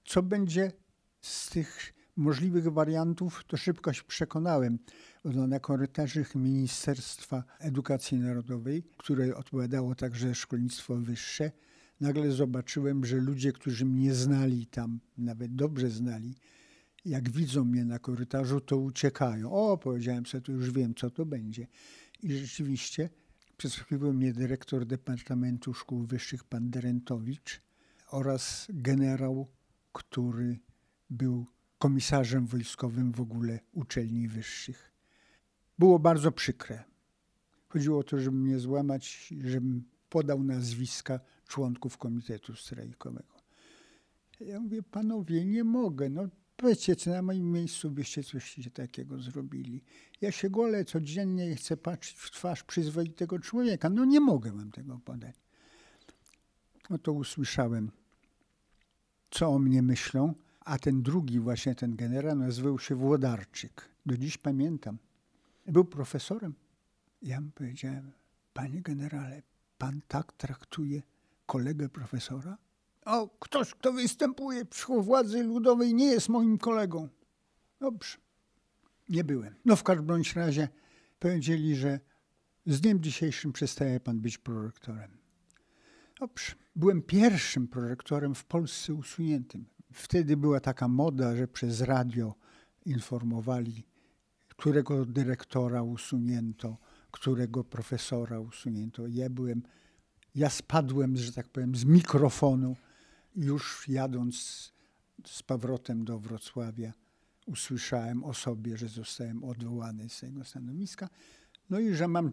Co będzie z tych możliwych wariantów, to szybko się przekonałem. Na korytarzach Ministerstwa Edukacji Narodowej, które odpowiadało także szkolnictwo wyższe, nagle zobaczyłem, że ludzie, którzy mnie znali tam, nawet dobrze znali, jak widzą mnie na korytarzu, to uciekają. O, powiedziałem sobie, to już wiem, co to będzie. I rzeczywiście przesłuchiwał mnie dyrektor Departamentu Szkół Wyższych, pan Derentowicz oraz generał, który był komisarzem wojskowym w ogóle uczelni wyższych. Było bardzo przykre. Chodziło o to, żeby mnie złamać, żebym podał nazwiska członków komitetu strajkowego. Ja mówię, panowie, nie mogę. No powiedzcie, co na moim miejscu byście coś takiego zrobili. Ja się golę codziennie i chcę patrzeć w twarz przyzwoitego człowieka. No nie mogę wam tego podać. No to usłyszałem, co o mnie myślą a ten drugi, właśnie ten generał, nazywał się Włodarczyk. Do dziś pamiętam. Był profesorem. Ja mu powiedziałem, panie generale, pan tak traktuje kolegę profesora? O, ktoś, kto występuje przy władzy ludowej, nie jest moim kolegą. Dobrze, nie byłem. No w każdym bądź razie powiedzieli, że z dniem dzisiejszym przestaje pan być prorektorem. Dobrze, byłem pierwszym prorektorem w Polsce usuniętym. Wtedy była taka moda, że przez radio informowali, którego dyrektora usunięto, którego profesora usunięto. Ja byłem, ja spadłem, że tak powiem, z mikrofonu, już jadąc z powrotem do Wrocławia, usłyszałem o sobie, że zostałem odwołany z tego stanowiska, no i że mam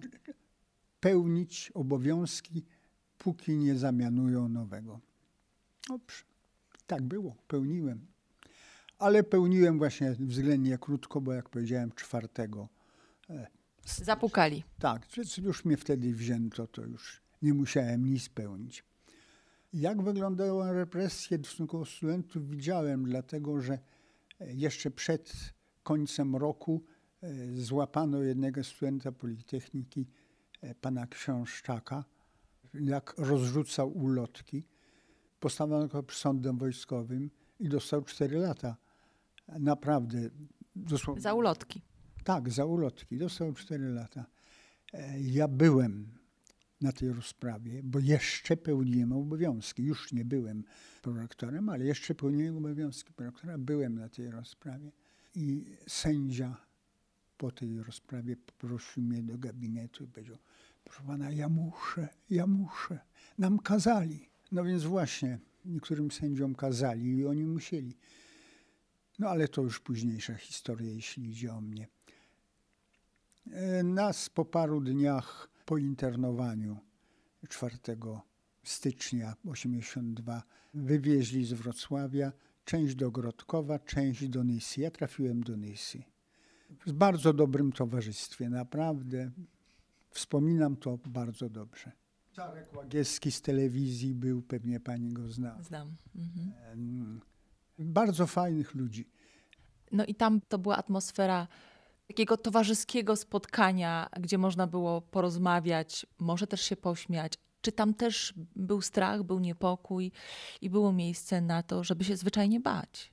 pełnić obowiązki, póki nie zamianują nowego. Dobrze. Tak było, pełniłem. Ale pełniłem właśnie względnie krótko, bo jak powiedziałem, czwartego. E, Zapukali. Tak, już mnie wtedy wzięto, to już nie musiałem nic pełnić. Jak wyglądały represje w stosunku do studentów, widziałem, dlatego że e, jeszcze przed końcem roku e, złapano jednego studenta Politechniki, pana Książczaka, jak rozrzucał ulotki postawiono go przed sądem wojskowym i dostał 4 lata. Naprawdę. Dosłownie. Za ulotki. Tak, za ulotki. Dostał 4 lata. E, ja byłem na tej rozprawie, bo jeszcze pełniłem obowiązki. Już nie byłem prorektorem, ale jeszcze pełniłem obowiązki prorektora. Byłem na tej rozprawie. I sędzia po tej rozprawie poprosił mnie do gabinetu i powiedział, proszę pana, ja muszę, ja muszę. Nam kazali. No więc właśnie, niektórym sędziom kazali i oni musieli. No ale to już późniejsza historia, jeśli idzie o mnie. E, nas po paru dniach po internowaniu 4 stycznia 82 wywieźli z Wrocławia, część do Grodkowa, część do Nysy. Ja trafiłem do Nysy. W bardzo dobrym towarzystwie, naprawdę. Wspominam to bardzo dobrze. Czarek Łagiewski z telewizji był, pewnie pani go zna. Znam. Mhm. Bardzo fajnych ludzi. No i tam to była atmosfera takiego towarzyskiego spotkania, gdzie można było porozmawiać, może też się pośmiać. Czy tam też był strach, był niepokój i było miejsce na to, żeby się zwyczajnie bać?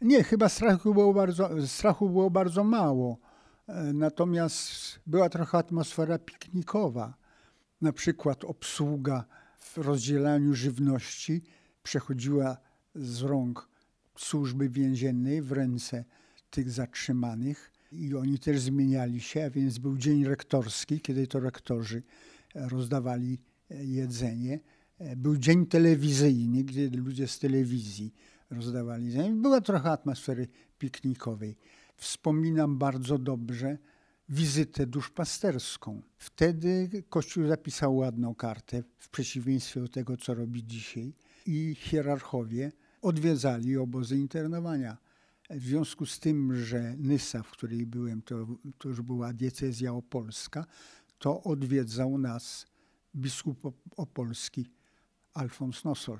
Nie, chyba strachu było bardzo, strachu było bardzo mało. E, natomiast była trochę atmosfera piknikowa. Na przykład obsługa w rozdzielaniu żywności przechodziła z rąk służby więziennej w ręce tych zatrzymanych i oni też zmieniali się, a więc był dzień rektorski, kiedy to rektorzy rozdawali e, jedzenie. E, był dzień telewizyjny, gdzie ludzie z telewizji rozdawali jedzenie. Była trochę atmosfery piknikowej. Wspominam bardzo dobrze wizytę duszpasterską. Wtedy Kościół zapisał ładną kartę, w przeciwieństwie do tego, co robi dzisiaj, i hierarchowie odwiedzali obozy internowania. W związku z tym, że Nysa, w której byłem, to, to już była diecezja opolska, to odwiedzał nas biskup opolski Alfons Nosol.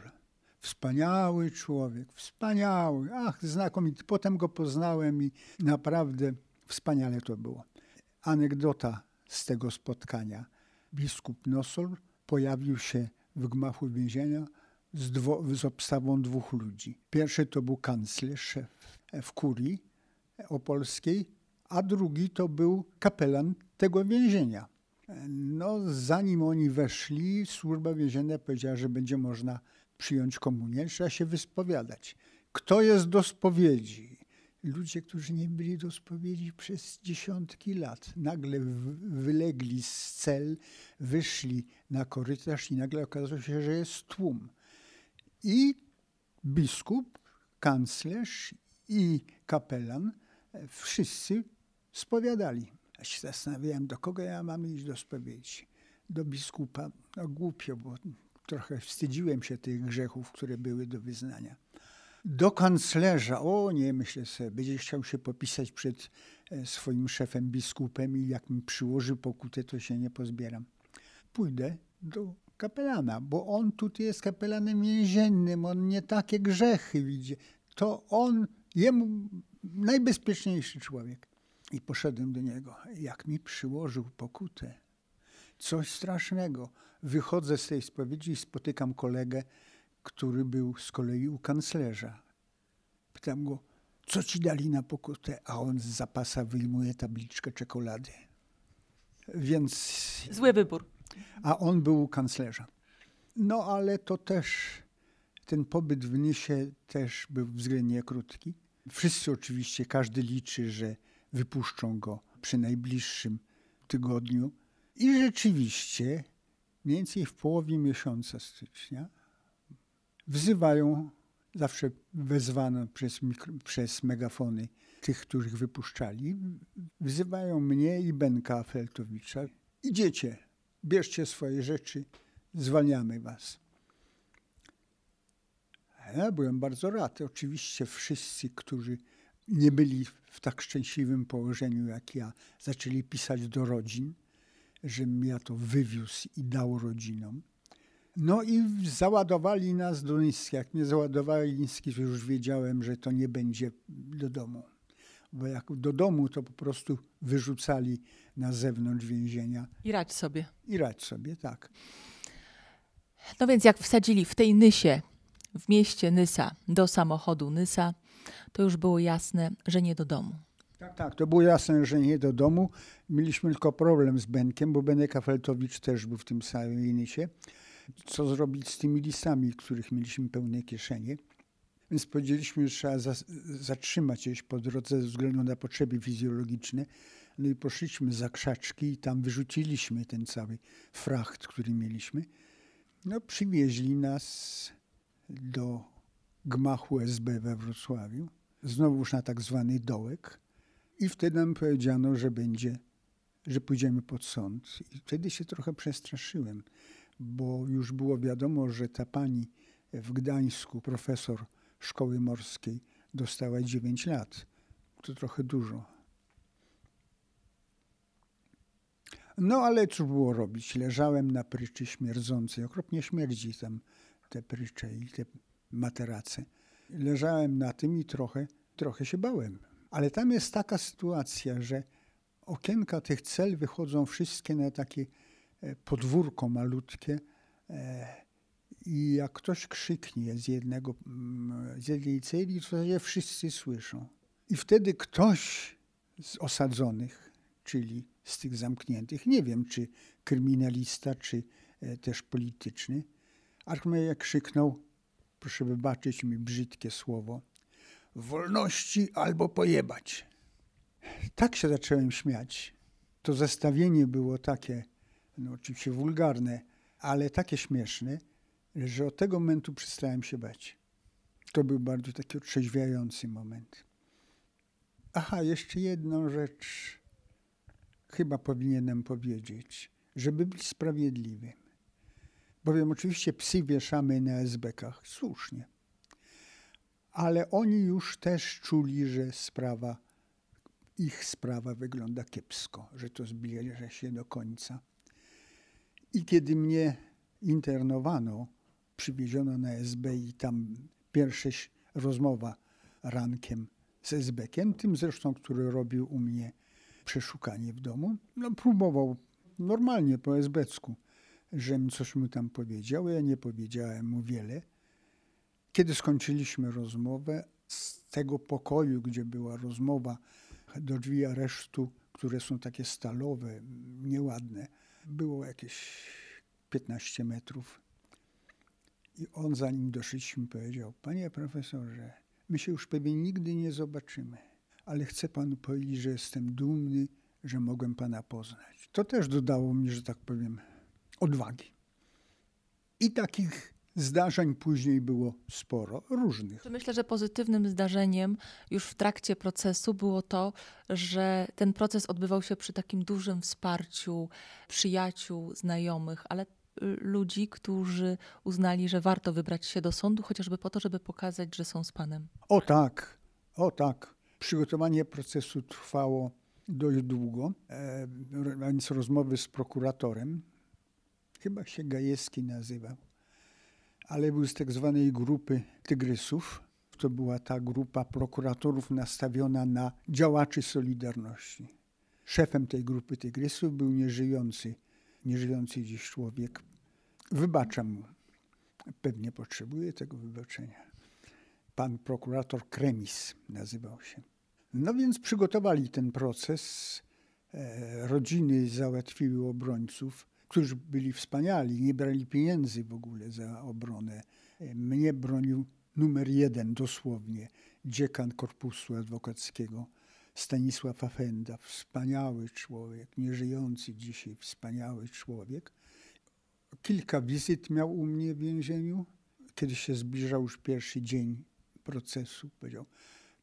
Wspaniały człowiek, wspaniały, ach, znakomity. Potem go poznałem i naprawdę wspaniale to było. Anegdota z tego spotkania. Biskup Nosol pojawił się w gmachu więzienia z, dwo, z obstawą dwóch ludzi. Pierwszy to był kanclerz, szef w kurii opolskiej, a drugi to był kapelan tego więzienia. No, zanim oni weszli, służba więzienna powiedziała, że będzie można przyjąć komunię, trzeba się wyspowiadać. Kto jest do spowiedzi? Ludzie, którzy nie byli do spowiedzi przez dziesiątki lat, nagle wylegli z cel, wyszli na korytarz i nagle okazało się, że jest tłum. I biskup, kanclerz i kapelan wszyscy spowiadali. Ja się zastanawiałem, do kogo ja mam iść do spowiedzi. Do biskupa. No głupio, bo trochę wstydziłem się tych grzechów, które były do wyznania. Do kanclerza, o nie, myślę sobie, będzie chciał się popisać przed e, swoim szefem biskupem i jak mi przyłoży pokutę, to się nie pozbieram. Pójdę do kapelana, bo on tutaj jest kapelanem więziennym, on nie takie grzechy widzi. To on, jemu najbezpieczniejszy człowiek. I poszedłem do niego. Jak mi przyłożył pokutę. Coś strasznego. Wychodzę z tej spowiedzi i spotykam kolegę, który był z kolei u kanclerza. Pytam go, co ci dali na pokutę? A on z zapasa wyjmuje tabliczkę czekolady. Więc. Zły wybór. A on był u kanclerza. No ale to też, ten pobyt w Nysie też był względnie krótki. Wszyscy oczywiście, każdy liczy, że wypuszczą go przy najbliższym tygodniu. I rzeczywiście, mniej więcej w połowie miesiąca stycznia, wzywają, zawsze wezwano przez, mikro, przez megafony tych, których wypuszczali, wzywają mnie i Benka Feltowicza. Idziecie, bierzcie swoje rzeczy, zwalniamy was. Ja byłem bardzo rad. Oczywiście wszyscy, którzy nie byli w tak szczęśliwym położeniu jak ja, zaczęli pisać do rodzin, żebym ja to wywiózł i dał rodzinom. No i załadowali nas do Niski. Jak mnie załadowali Niski, to już wiedziałem, że to nie będzie do domu. Bo jak do domu, to po prostu wyrzucali na zewnątrz więzienia. I radź sobie. I radź sobie, tak. No więc jak wsadzili w tej Nysie, w mieście Nysa, do samochodu Nysa, to już było jasne, że nie do domu. Tak, tak, to było jasne, że nie do domu. Mieliśmy tylko problem z Benkiem, bo Benek Afeltowicz też był w tym samym Nysie. Co zrobić z tymi listami, których mieliśmy pełne kieszenie. Więc powiedzieliśmy, że trzeba za, zatrzymać je po drodze ze względu na potrzeby fizjologiczne. No i poszliśmy za krzaczki i tam wyrzuciliśmy ten cały fracht, który mieliśmy. No przywieźli nas do gmachu SB we Wrocławiu, znowuż na tak zwany dołek. I wtedy nam powiedziano, że będzie, że pójdziemy pod sąd. I wtedy się trochę przestraszyłem, bo już było wiadomo, że ta pani w Gdańsku, profesor szkoły morskiej, dostała 9 lat. To trochę dużo. No ale cóż było robić? Leżałem na pryczy śmierdzącej. Okropnie śmierdzi tam te prycze i te materace. Leżałem na tym i trochę, trochę się bałem. Ale tam jest taka sytuacja, że okienka tych cel wychodzą wszystkie na takie podwórko malutkie e, I jak ktoś krzyknie z, jednego, mm, z jednej celi, to je wszyscy słyszą. I wtedy ktoś z osadzonych, czyli z tych zamkniętych, nie wiem czy kryminalista, czy e, też polityczny, jak krzyknął, proszę wybaczyć mi brzydkie słowo, wolności albo pojebać. Tak się zacząłem śmiać. To zestawienie było takie, no oczywiście wulgarne, ale takie śmieszne, że od tego momentu przestałem się bać. To był bardzo taki otrzeźwiający moment. Aha, jeszcze jedną rzecz chyba powinienem powiedzieć, żeby być sprawiedliwym. Bowiem oczywiście psy wieszamy na SB-kach, słusznie. Ale oni już też czuli, że sprawa, ich sprawa wygląda kiepsko, że to zbliża się do końca. I kiedy mnie internowano, przywieziono na SB i tam pierwsza rozmowa rankiem z SB-kiem, tym zresztą, który robił u mnie przeszukanie w domu, no, próbował normalnie po esbecku, żem coś mu tam powiedział. Ja nie powiedziałem mu wiele. Kiedy skończyliśmy rozmowę, z tego pokoju, gdzie była rozmowa, do drzwi aresztu, które są takie stalowe, nieładne, było jakieś 15 metrów. I on, zanim doszliśmy, powiedział: Panie profesorze, my się już pewnie nigdy nie zobaczymy, ale chcę panu powiedzieć, że jestem dumny, że mogłem pana poznać. To też dodało mi, że tak powiem, odwagi. I takich zdarzeń później było sporo, różnych. Myślę, że pozytywnym zdarzeniem już w trakcie procesu było to, że ten proces odbywał się przy takim dużym wsparciu przyjaciół, znajomych, ale ludzi, którzy uznali, że warto wybrać się do sądu, chociażby po to, żeby pokazać, że są z Panem. O tak, o tak. Przygotowanie procesu trwało dość długo, e, więc rozmowy z prokuratorem, chyba się Gajewski nazywał, ale był z tak zwanej grupy Tygrysów. To była ta grupa prokuratorów nastawiona na działaczy Solidarności. Szefem tej grupy Tygrysów był nieżyjący nieżyjący dziś człowiek. Wybaczam mu. Pewnie potrzebuje tego wybaczenia. Pan prokurator Kremis nazywał się. No więc przygotowali ten proces. E, rodziny załatwiły obrońców, którzy byli wspaniali, nie brali pieniędzy w ogóle za obronę. E, mnie bronił numer jeden dosłownie, dziekan korpusu adwokackiego Stanisław Afenda, wspaniały człowiek, nieżyjący dzisiaj wspaniały człowiek. Kilka wizyt miał u mnie w więzieniu. Kiedy się zbliżał już pierwszy dzień procesu, powiedział,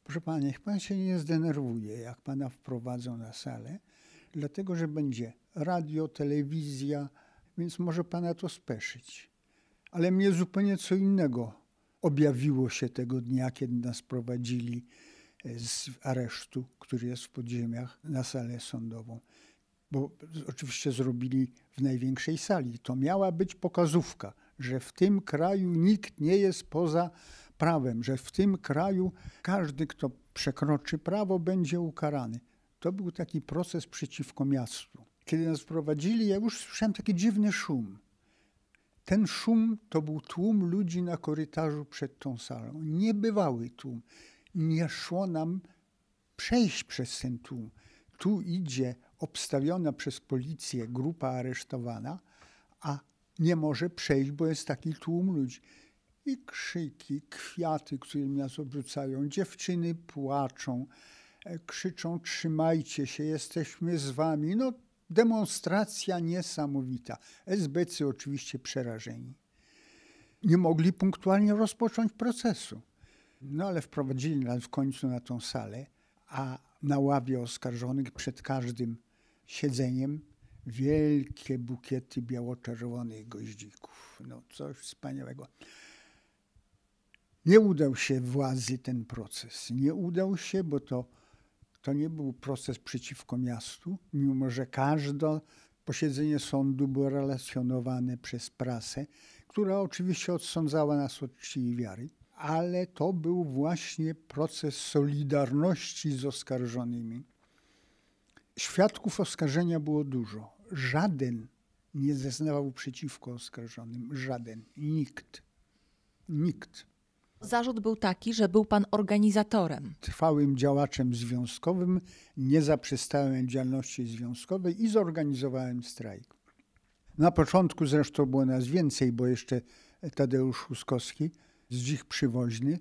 proszę pana, niech pan się nie zdenerwuje, jak pana wprowadzą na salę, dlatego, że będzie radio, telewizja, więc może pana to speszyć. Ale mnie zupełnie co innego objawiło się tego dnia, kiedy nas prowadzili z aresztu, który jest w podziemiach, na salę sądową. Bo oczywiście zrobili w największej sali. To miała być pokazówka, że w tym kraju nikt nie jest poza prawem, że w tym kraju każdy, kto przekroczy prawo, będzie ukarany. To był taki proces przeciwko miastu. Kiedy nas prowadzili, ja już słyszałem taki dziwny szum. Ten szum to był tłum ludzi na korytarzu przed tą salą. Niebywały tłum nie szło nam przejść przez ten tłum. Tu idzie obstawiona przez policję grupa aresztowana, a nie może przejść, bo jest taki tłum ludzi. I krzyki, kwiaty, które nas obrzucają, dziewczyny płaczą, krzyczą: Trzymajcie się, jesteśmy z wami. No, demonstracja niesamowita. SBC oczywiście przerażeni. Nie mogli punktualnie rozpocząć procesu. No ale wprowadzili nas w końcu na tą salę, a na ławie oskarżonych przed każdym siedzeniem wielkie bukiety biało-czerwonych goździków. No coś wspaniałego. Nie udał się władzy ten proces. Nie udał się, bo to, to nie był proces przeciwko miastu, mimo że każde posiedzenie sądu było relacjonowane przez prasę, która oczywiście odsądzała nas od czci wiary ale to był właśnie proces solidarności z oskarżonymi. Świadków oskarżenia było dużo. Żaden nie zeznawał przeciwko oskarżonym. Żaden. Nikt. Nikt. Zarzut był taki, że był pan organizatorem. Trwałym działaczem związkowym, nie zaprzestałem działalności związkowej i zorganizowałem strajk. Na początku zresztą było nas więcej, bo jeszcze Tadeusz Huskowski, Zdzik Przywoźny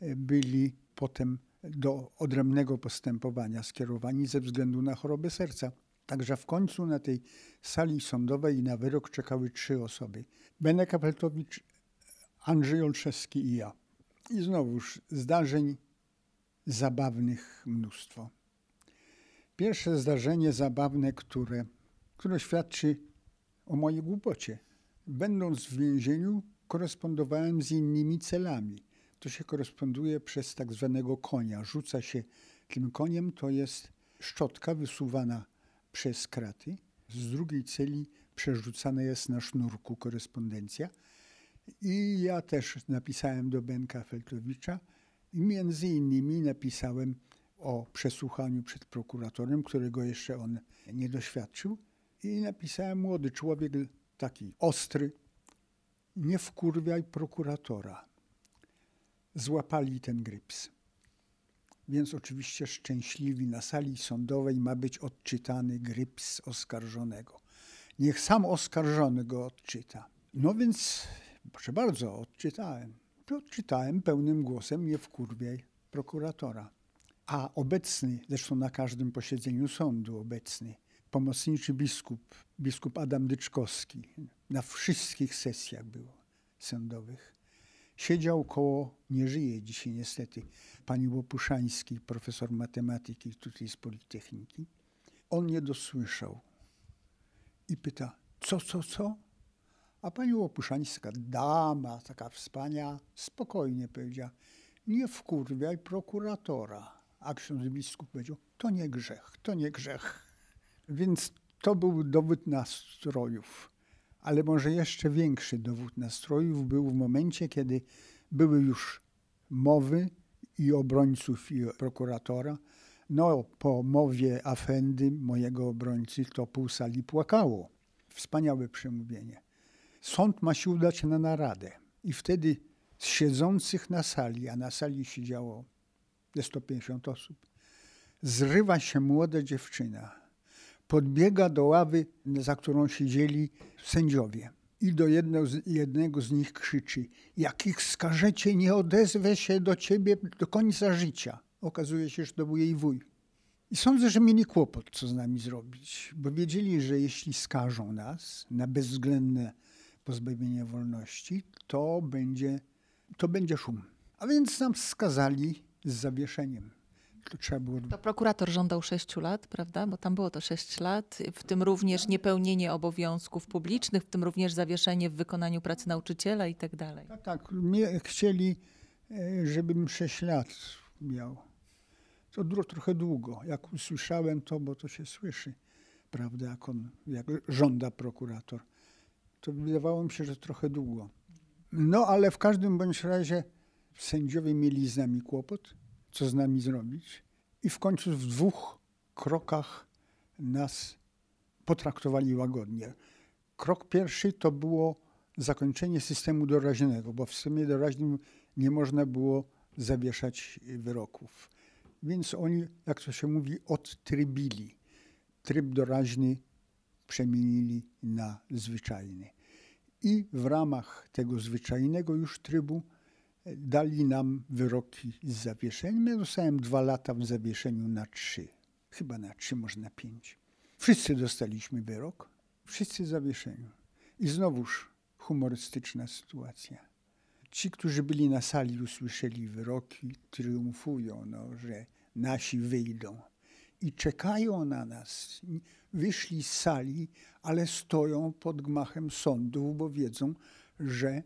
e, byli potem do odrębnego postępowania skierowani ze względu na chorobę serca. Także w końcu na tej sali sądowej na wyrok czekały trzy osoby. Benek Apeltowicz, Andrzej Olszewski i ja. I znowuż zdarzeń zabawnych mnóstwo. Pierwsze zdarzenie zabawne, które, które świadczy o mojej głupocie. Będąc w więzieniu, korespondowałem z innymi celami. To się koresponduje przez tak zwanego konia. Rzuca się tym koniem, to jest szczotka wysuwana przez kraty. Z drugiej celi przerzucana jest na sznurku korespondencja. I ja też napisałem do Benka Feltowicza i między innymi napisałem o przesłuchaniu przed prokuratorem, którego jeszcze on nie doświadczył. I napisałem młody człowiek, taki ostry, nie wkurwiaj prokuratora. Złapali ten gryps. Więc oczywiście szczęśliwi na sali sądowej ma być odczytany gryps oskarżonego. Niech sam oskarżony go odczyta. No więc, proszę bardzo, odczytałem. Odczytałem pełnym głosem, nie wkurwiaj prokuratora. A obecny, zresztą na każdym posiedzeniu sądu obecny, pomocniczy biskup, biskup Adam Dyczkowski, na wszystkich sesjach był sądowych. Siedział koło, nie żyje dzisiaj niestety, pani Łopuszański, profesor matematyki tutaj z Politechniki. On nie dosłyszał i pyta, co, co, co? A pani Łopuszańska, dama taka wspaniała, spokojnie powiedziała, nie wkurwiaj prokuratora. A ksiądz biskup powiedział, to nie grzech, to nie grzech. Więc to był dowód nastrojów. Ale może jeszcze większy dowód nastrojów był w momencie, kiedy były już mowy i obrońców, i prokuratora. No, po mowie Afendy, mojego obrońcy, to pół sali płakało. Wspaniałe przemówienie. Sąd ma się udać na naradę. I wtedy z siedzących na sali, a na sali siedziało 150 osób, zrywa się młoda dziewczyna podbiega do ławy, za którą siedzieli sędziowie. I do jednego z, jednego z nich krzyczy: Jak ich skażecie, nie odezwę się do ciebie do końca życia. Okazuje się, że to był jej wuj. I sądzę, że mieli kłopot, co z nami zrobić, bo wiedzieli, że jeśli skażą nas na bezwzględne pozbawienie wolności, to będzie, to będzie szum. A więc nam skazali z zawieszeniem to trzeba było... To prokurator żądał sześciu lat, prawda? Bo tam było to sześć lat, w tym również niepełnienie obowiązków publicznych, w tym również zawieszenie w wykonaniu pracy nauczyciela i tak dalej. Tak, tak. Mnie chcieli, e, żebym sześć lat miał. To trochę długo. Jak usłyszałem to, bo to się słyszy, prawda, jak on, jak żąda prokurator, to wydawało mi się, że trochę długo. No, ale w każdym bądź razie sędziowie mieli z nami kłopot co z nami zrobić. I w końcu w dwóch krokach nas potraktowali łagodnie. Krok pierwszy to było zakończenie systemu doraźnego, bo w systemie doraźnym nie można było zawieszać wyroków. Więc oni, jak to się mówi, odtrybili. Tryb doraźny przemienili na zwyczajny. I w ramach tego zwyczajnego już trybu dali nam wyroki z zawieszeniem. Ja dostałem dwa lata w zawieszeniu na trzy. Chyba na trzy, może na pięć. Wszyscy dostaliśmy wyrok, wszyscy w zawieszeniu. I znowuż humorystyczna sytuacja. Ci, którzy byli na sali, usłyszeli wyroki, triumfują, no, że nasi wyjdą. I czekają na nas. Wyszli z sali, ale stoją pod gmachem sądów, bo wiedzą, że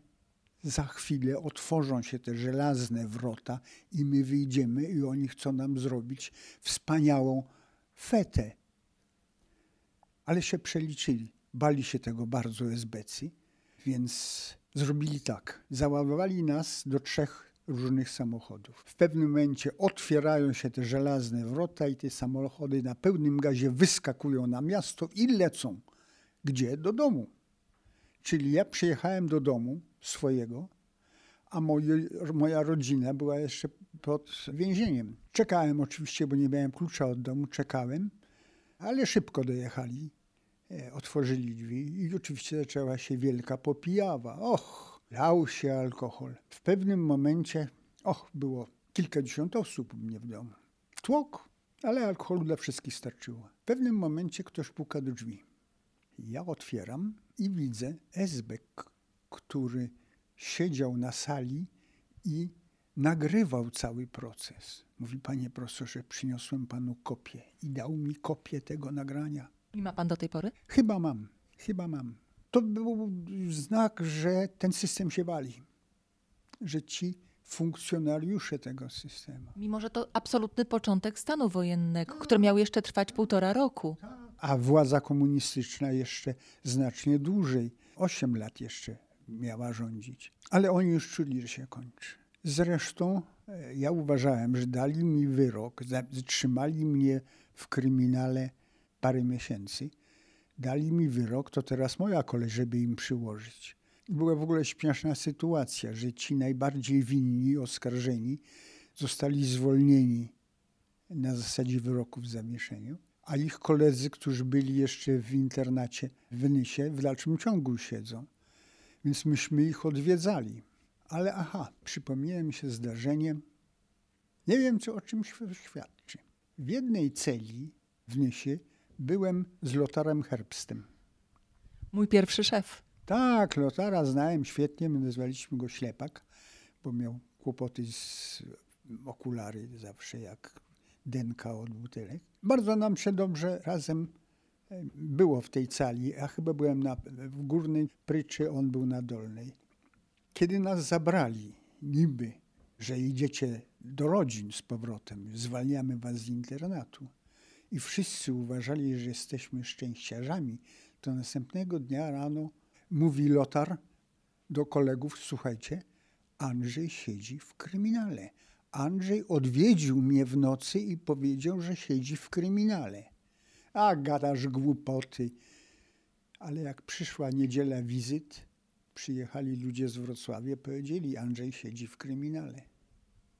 za chwilę otworzą się te żelazne wrota i my wyjdziemy i oni chcą nam zrobić wspaniałą fetę. Ale się przeliczyli. Bali się tego bardzo esbecji, więc zrobili tak. Załadowali nas do trzech różnych samochodów. W pewnym momencie otwierają się te żelazne wrota i te samochody na pełnym gazie wyskakują na miasto i lecą. Gdzie? Do domu. Czyli ja przyjechałem do domu swojego, a moje, moja rodzina była jeszcze pod więzieniem. Czekałem oczywiście, bo nie miałem klucza od domu, czekałem, ale szybko dojechali. E, otworzyli drzwi i oczywiście zaczęła się wielka popijawa. Och, lał się alkohol. W pewnym momencie, och, było kilkadziesiąt osób u mnie w domu. Tłok, ale alkoholu dla wszystkich starczyło. W pewnym momencie ktoś puka do drzwi. Ja otwieram i widzę Esbek, który siedział na sali i nagrywał cały proces. Mówi, panie profesorze, przyniosłem panu kopię i dał mi kopię tego nagrania. I ma pan do tej pory? Chyba mam, chyba mam. To był znak, że ten system się wali, że ci funkcjonariusze tego systemu. Mimo, że to absolutny początek stanu wojennego, który miał jeszcze trwać półtora roku. A władza komunistyczna jeszcze znacznie dłużej, osiem lat jeszcze miała rządzić. Ale oni już czuli, że się kończy. Zresztą e, ja uważałem, że dali mi wyrok, zatrzymali mnie w kryminale parę miesięcy, dali mi wyrok, to teraz moja kolej, żeby im przyłożyć. Była w ogóle śmieszna sytuacja, że ci najbardziej winni, oskarżeni, zostali zwolnieni na zasadzie wyroku w zawieszeniu, a ich koledzy, którzy byli jeszcze w internacie w Nysie, w dalszym ciągu siedzą. Więc myśmy ich odwiedzali. Ale aha, przypomniałem się zdarzenie, nie wiem, co o czym świadczy. W jednej celi w Nysie byłem z Lotarem Herbstem. Mój pierwszy szef. Tak, Lotara znałem świetnie, my nazwaliśmy go Ślepak, bo miał kłopoty z okulary zawsze jak denka od butelek. Bardzo nam się dobrze razem e, było w tej cali. Ja chyba byłem na, w górnej pryczy, on był na dolnej. Kiedy nas zabrali, niby, że idziecie do rodzin z powrotem, zwalniamy was z internatu i wszyscy uważali, że jesteśmy szczęściarzami, to następnego dnia rano mówi Lotar do kolegów, słuchajcie, Andrzej siedzi w kryminale. Andrzej odwiedził mnie w nocy i powiedział, że siedzi w kryminale. A gadasz głupoty. Ale jak przyszła niedziela wizyt, przyjechali ludzie z Wrocławia, powiedzieli, Andrzej siedzi w kryminale.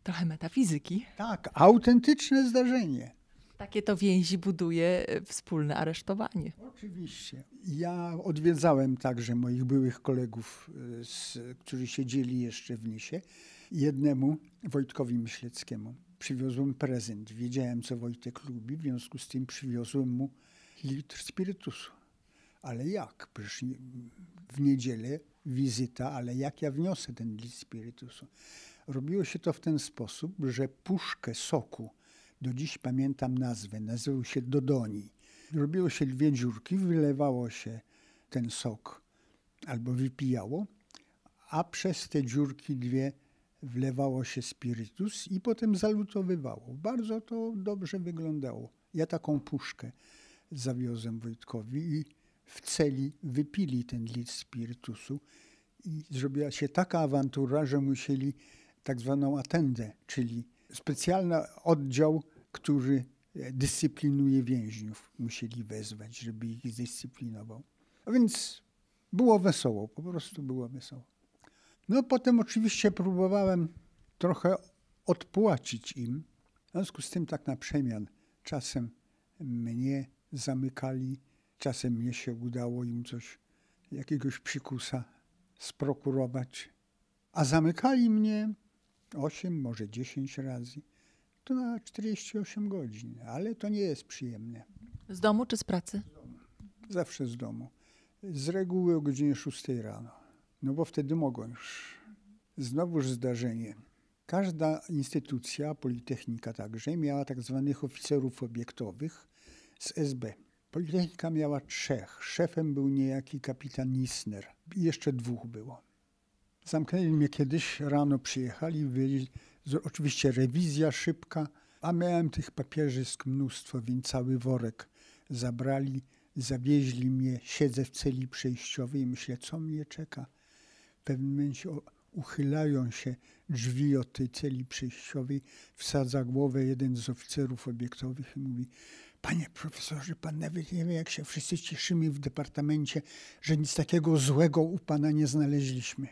Trochę metafizyki. Tak, autentyczne zdarzenie. Takie to więzi buduje e, wspólne aresztowanie. Oczywiście. Ja odwiedzałem także moich byłych kolegów, e, z, którzy siedzieli jeszcze w Nisie. Jednemu, Wojtkowi Myśleckiemu, przywiozłem prezent. Wiedziałem, co Wojtek lubi, w związku z tym przywiozłem mu litr spirytusu. Ale jak? Przecież w niedzielę wizyta, ale jak ja wniosę ten litr spirytusu? Robiło się to w ten sposób, że puszkę soku do dziś pamiętam nazwę, nazywał się Dodoni. Robiło się dwie dziurki, wylewało się ten sok albo wypijało, a przez te dziurki dwie wlewało się spirytus i potem zalutowywało. Bardzo to dobrze wyglądało. Ja taką puszkę zawiozłem Wojtkowi i w celi wypili ten litr spirytusu i zrobiła się taka awantura, że musieli tak zwaną atendę, czyli specjalny oddział który e, dyscyplinuje więźniów, musieli wezwać, żeby ich zdyscyplinował. A więc było wesoło, po prostu było wesoło. No potem oczywiście próbowałem trochę odpłacić im. W związku z tym tak na przemian czasem mnie zamykali, czasem mnie się udało im coś, jakiegoś psikusa sprokurować. A zamykali mnie 8, może 10 razy to na 48 godzin, ale to nie jest przyjemne. Z domu czy z pracy? Zawsze z domu. Z reguły o godzinie 6 rano, no bo wtedy mogą już. Znowuż zdarzenie. Każda instytucja, Politechnika także, miała tak zwanych oficerów obiektowych z SB. Politechnika miała trzech. Szefem był niejaki kapitan Nisner. I jeszcze dwóch było. Zamknęli mnie kiedyś, rano przyjechali, oczywiście rewizja szybka, a miałem tych papierzysk mnóstwo, więc cały worek zabrali, zawieźli mnie, siedzę w celi przejściowej i myślę, co mnie czeka. W pewnym momencie uchylają się drzwi od tej celi przejściowej, wsadza głowę jeden z oficerów obiektowych i mówi, Panie profesorze, pan nawet nie wie, jak się wszyscy cieszymy w departamencie, że nic takiego złego u pana nie znaleźliśmy.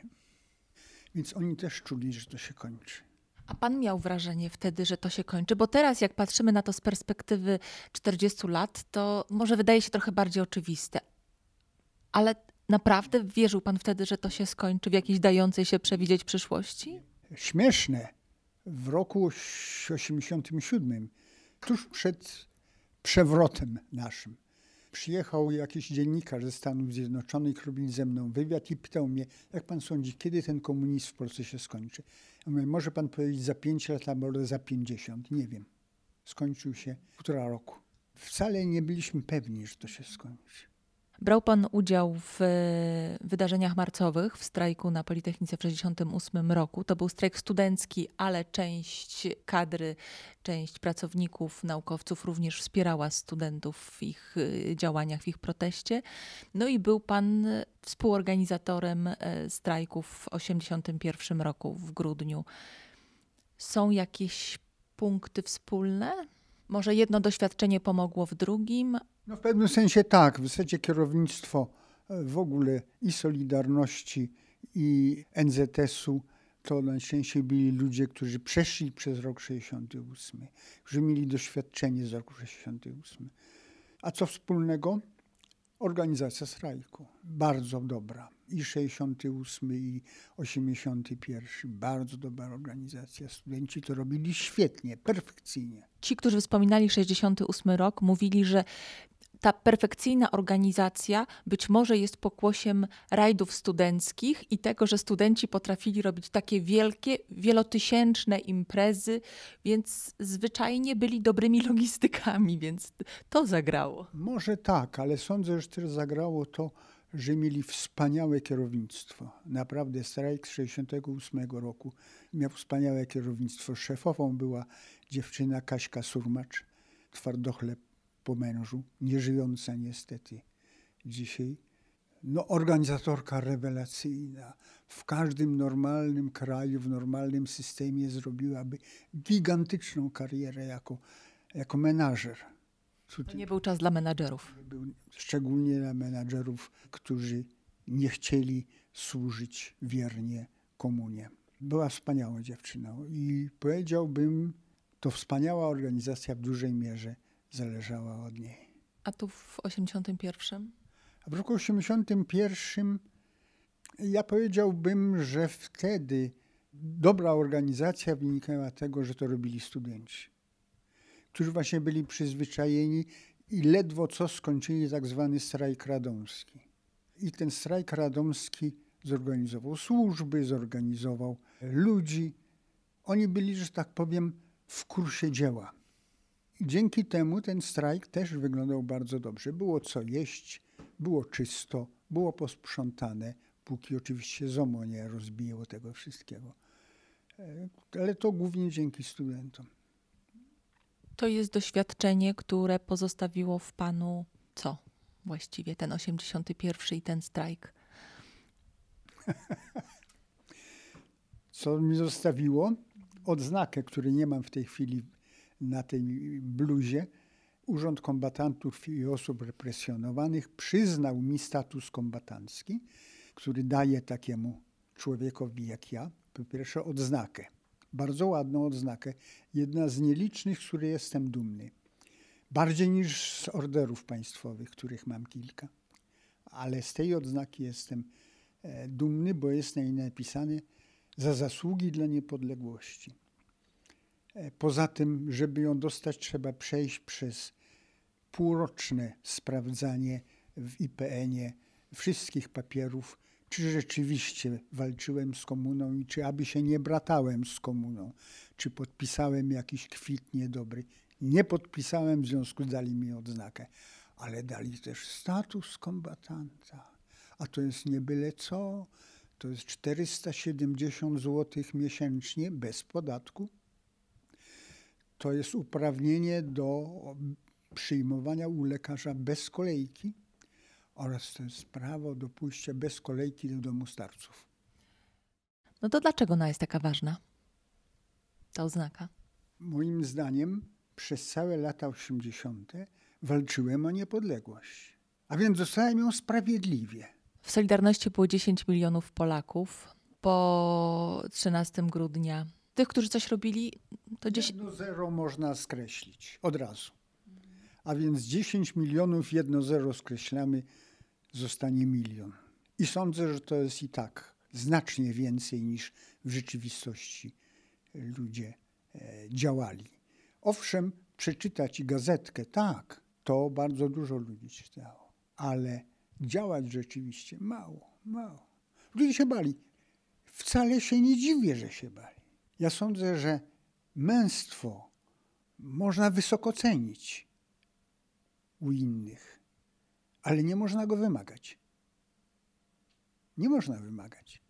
Więc oni też czuli, że to się kończy. A pan miał wrażenie wtedy, że to się kończy? Bo teraz, jak patrzymy na to z perspektywy 40 lat, to może wydaje się trochę bardziej oczywiste. Ale naprawdę wierzył pan wtedy, że to się skończy w jakiejś dającej się przewidzieć przyszłości? Śmieszne. W roku 87, tuż przed przewrotem naszym, przyjechał jakiś dziennikarz ze Stanów Zjednoczonych, robił ze mną wywiad i pytał mnie, jak pan sądzi, kiedy ten komunizm w Polsce się skończy? Ja mówię, może pan powiedzieć za 5 lat albo za 50, nie wiem. Skończył się półtora roku. Wcale nie byliśmy pewni, że to się skończy. Brał pan udział w e, wydarzeniach marcowych, w strajku na Politechnice w 1968 roku. To był strajk studencki, ale część kadry, część pracowników, naukowców również wspierała studentów w ich e, działaniach, w ich proteście. No i był pan współorganizatorem e, strajków w 1981 roku w grudniu. Są jakieś punkty wspólne? Może jedno doświadczenie pomogło w drugim, no w pewnym sensie tak. W zasadzie kierownictwo e, w ogóle i Solidarności, i NZS-u to najczęściej byli ludzie, którzy przeszli przez rok 68, którzy mieli doświadczenie z roku 68. A co wspólnego? Organizacja strajku. Bardzo dobra. I 68, i 81. Bardzo dobra organizacja. Studenci to robili świetnie, perfekcyjnie. Ci, którzy wspominali 68 rok, mówili, że ta perfekcyjna organizacja być może jest pokłosiem rajdów studenckich i tego, że studenci potrafili robić takie wielkie, wielotysięczne imprezy, więc zwyczajnie byli dobrymi logistykami, więc to zagrało. Może tak, ale sądzę, że też zagrało to, że mieli wspaniałe kierownictwo. Naprawdę strajk z 68 roku miał wspaniałe kierownictwo. Szefową była dziewczyna Kaśka Surmacz, twardochleb po mężu, nieżyjąca niestety dzisiaj. No, organizatorka rewelacyjna. W każdym normalnym kraju, w normalnym systemie zrobiłaby gigantyczną karierę jako, jako menażer. To nie był czas dla menadżerów. Był szczególnie dla menadżerów, którzy nie chcieli służyć wiernie komunie. Była wspaniała dziewczyną i powiedziałbym, to wspaniała organizacja w dużej mierze zależała od niej. A tu w 81? A w roku 81 ja powiedziałbym, że wtedy dobra organizacja wynikała tego, że to robili studenci, którzy właśnie byli przyzwyczajeni i ledwo co skończyli tak zwany strajk radomski. I ten strajk radomski zorganizował służby, zorganizował ludzi. Oni byli, że tak powiem, w kursie dzieła. Dzięki temu ten strajk też wyglądał bardzo dobrze. Było co jeść, było czysto, było posprzątane, póki oczywiście ZOMO nie rozbiło tego wszystkiego. E, ale to głównie dzięki studentom. To jest doświadczenie, które pozostawiło w panu co właściwie ten 81 i ten strajk? co mi zostawiło? Odznakę, której nie mam w tej chwili na tej bluzie, Urząd Kombatantów i Osób Represjonowanych przyznał mi status kombatancki, który daje takiemu człowiekowi jak ja, po pierwsze odznakę. Bardzo ładną odznakę. Jedna z nielicznych, z której jestem dumny. Bardziej niż z orderów państwowych, których mam kilka. Ale z tej odznaki jestem e, dumny, bo jest na niej napisane za zasługi dla niepodległości. E, poza tym, żeby ją dostać, trzeba przejść przez półroczne sprawdzanie w IPN-ie wszystkich papierów, czy rzeczywiście walczyłem z komuną i czy aby się nie bratałem z komuną, czy podpisałem jakiś kwit niedobry. Nie podpisałem, w związku dali mi odznakę, ale dali też status kombatanta. A to jest nie byle co, to jest 470 zł miesięcznie bez podatku to jest uprawnienie do przyjmowania u lekarza bez kolejki oraz to jest prawo do pójścia bez kolejki do domu starców. No to dlaczego ona jest taka ważna? Ta oznaka? Moim zdaniem przez całe lata 80. walczyłem o niepodległość. A więc dostałem ją sprawiedliwie. W Solidarności było 10 milionów Polaków. Po 13 grudnia tych, którzy coś robili, to 10... Jedno zero można skreślić od razu. A więc 10 milionów, jedno zero skreślamy, zostanie milion. I sądzę, że to jest i tak znacznie więcej niż w rzeczywistości ludzie e, działali. Owszem, przeczytać gazetkę, tak, to bardzo dużo ludzi czytało, ale działać rzeczywiście mało, mało. Ludzie się bali. Wcale się nie dziwię, że się bali. Ja sądzę, że męstwo można wysoko cenić u innych, ale nie można go wymagać. Nie można wymagać.